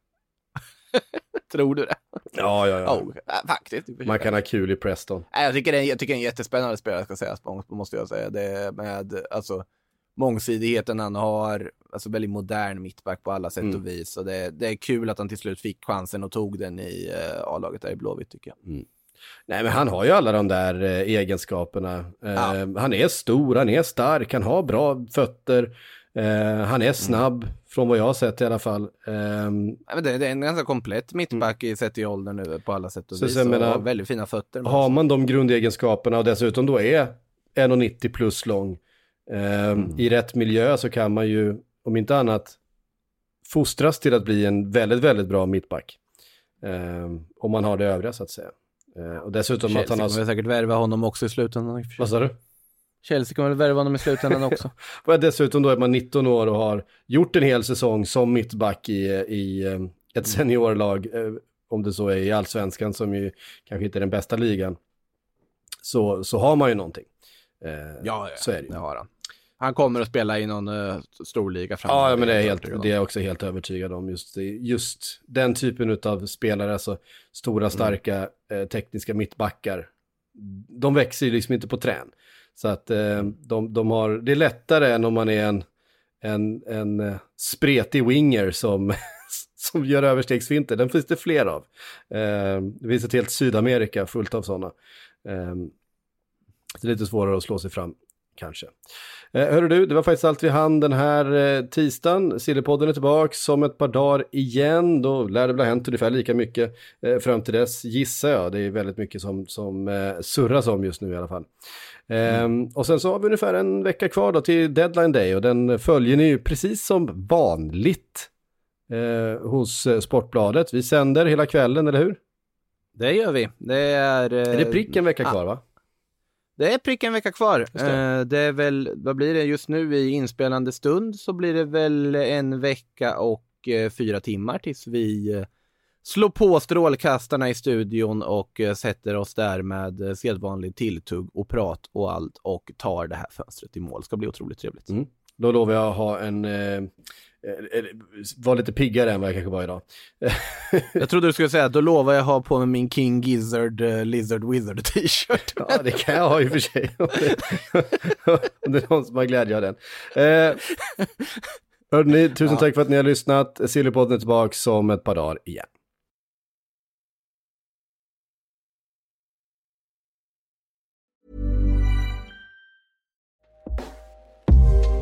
Tror du det? Ja, ja, ja. Oh, äh, faktiskt. Man kan ha kul i Preston. Jag tycker det är, jag tycker det är en jättespännande spelare ska sägas, Bångsbo måste jag säga. Det är med alltså, mångsidigheten han har, alltså väldigt modern mittback på alla sätt Mm. och vis. Och det, det är kul att han till slut fick chansen och tog den i uh, A-laget där i Blåvitt tycker jag. Nej, men han har ju alla de där eh, egenskaperna. Eh, Ja. Han är stor, han är stark, han har bra fötter. Eh, han är snabb, från vad jag har sett i alla fall. Ehm, men det, det är en ganska komplett mittback i sett i åldern nu på alla sätt och Så vis. och menar- väldigt fina fötter. har man de grundegenskaperna och dessutom då är 1,90 plus lång ehm, i rätt miljö så kan man ju, om inte annat, fostras till att bli en väldigt, väldigt bra mittback. Ehm, om man har det övriga så att säga. Eh, och dessutom att Chelsea han kommer har... väl säkert värva honom också i slutändan. Vad sa du? Chelsea kommer väl värva honom i slutändan också. Och dessutom då är man 19 år och har gjort en hel säsong som mittback i, i ett seniorlag, eh, om det så är i allsvenskan som ju kanske inte är den bästa ligan, så, så har man ju någonting. Ja, ja, så är det ju. det har han. Han kommer att spela i någon uh, storliga framöver. Ja, men det är, helt, det är jag också helt övertygad om. Just, just den typen av spelare, alltså Mm. stora, starka, eh, tekniska mittbackar, de växer ju liksom inte på trän. Så att eh, de, de har, det är lättare än om man är en, en, en eh, spretig winger som, som gör överstegsfinter. Den finns det fler av. Eh, det finns ett helt Sydamerika fullt av sådana. Eh, det är lite svårare att slå sig fram kanske. Eh, hörru du, det var faktiskt allt vi hann den här eh, tisdagen. Sillypodden är tillbaka om ett par dagar igen. Då lär det väl ha hänt ungefär lika mycket eh, fram till dess, gissar jag. Det är väldigt mycket som, som eh, surras om just nu i alla fall. Ehm, och sen så har vi ungefär en vecka kvar då till deadline day och den följer ni ju precis som vanligt eh, hos eh, Sportbladet. Vi sänder hela kvällen, eller hur? Det gör vi. Det är... eh, Är det prick en vecka ah, kvar va? Det är prick en vecka kvar. Det. Eh, det är väl, vad blir det just nu i inspelande stund så blir det väl en vecka och eh, fyra timmar tills vi eh, slår på strålkastarna i studion och sätter oss där med sedvanlig tilltugg och prat och allt och tar det här fönstret i mål. ska bli otroligt trevligt. Mm. Då lovar jag att ha en, eh, eh, vara lite piggare än vad jag kanske var idag. Jag trodde du skulle säga, då lovar jag ha på mig min King Gizzard eh, Lizard Wizard t-shirt. Ja, det kan jag ha i och för sig. Om det, är någon som har glädje av den. Eh, hörni, tusen tack för att ni har lyssnat. Sillypodden är tillbaka om ett par dagar igen.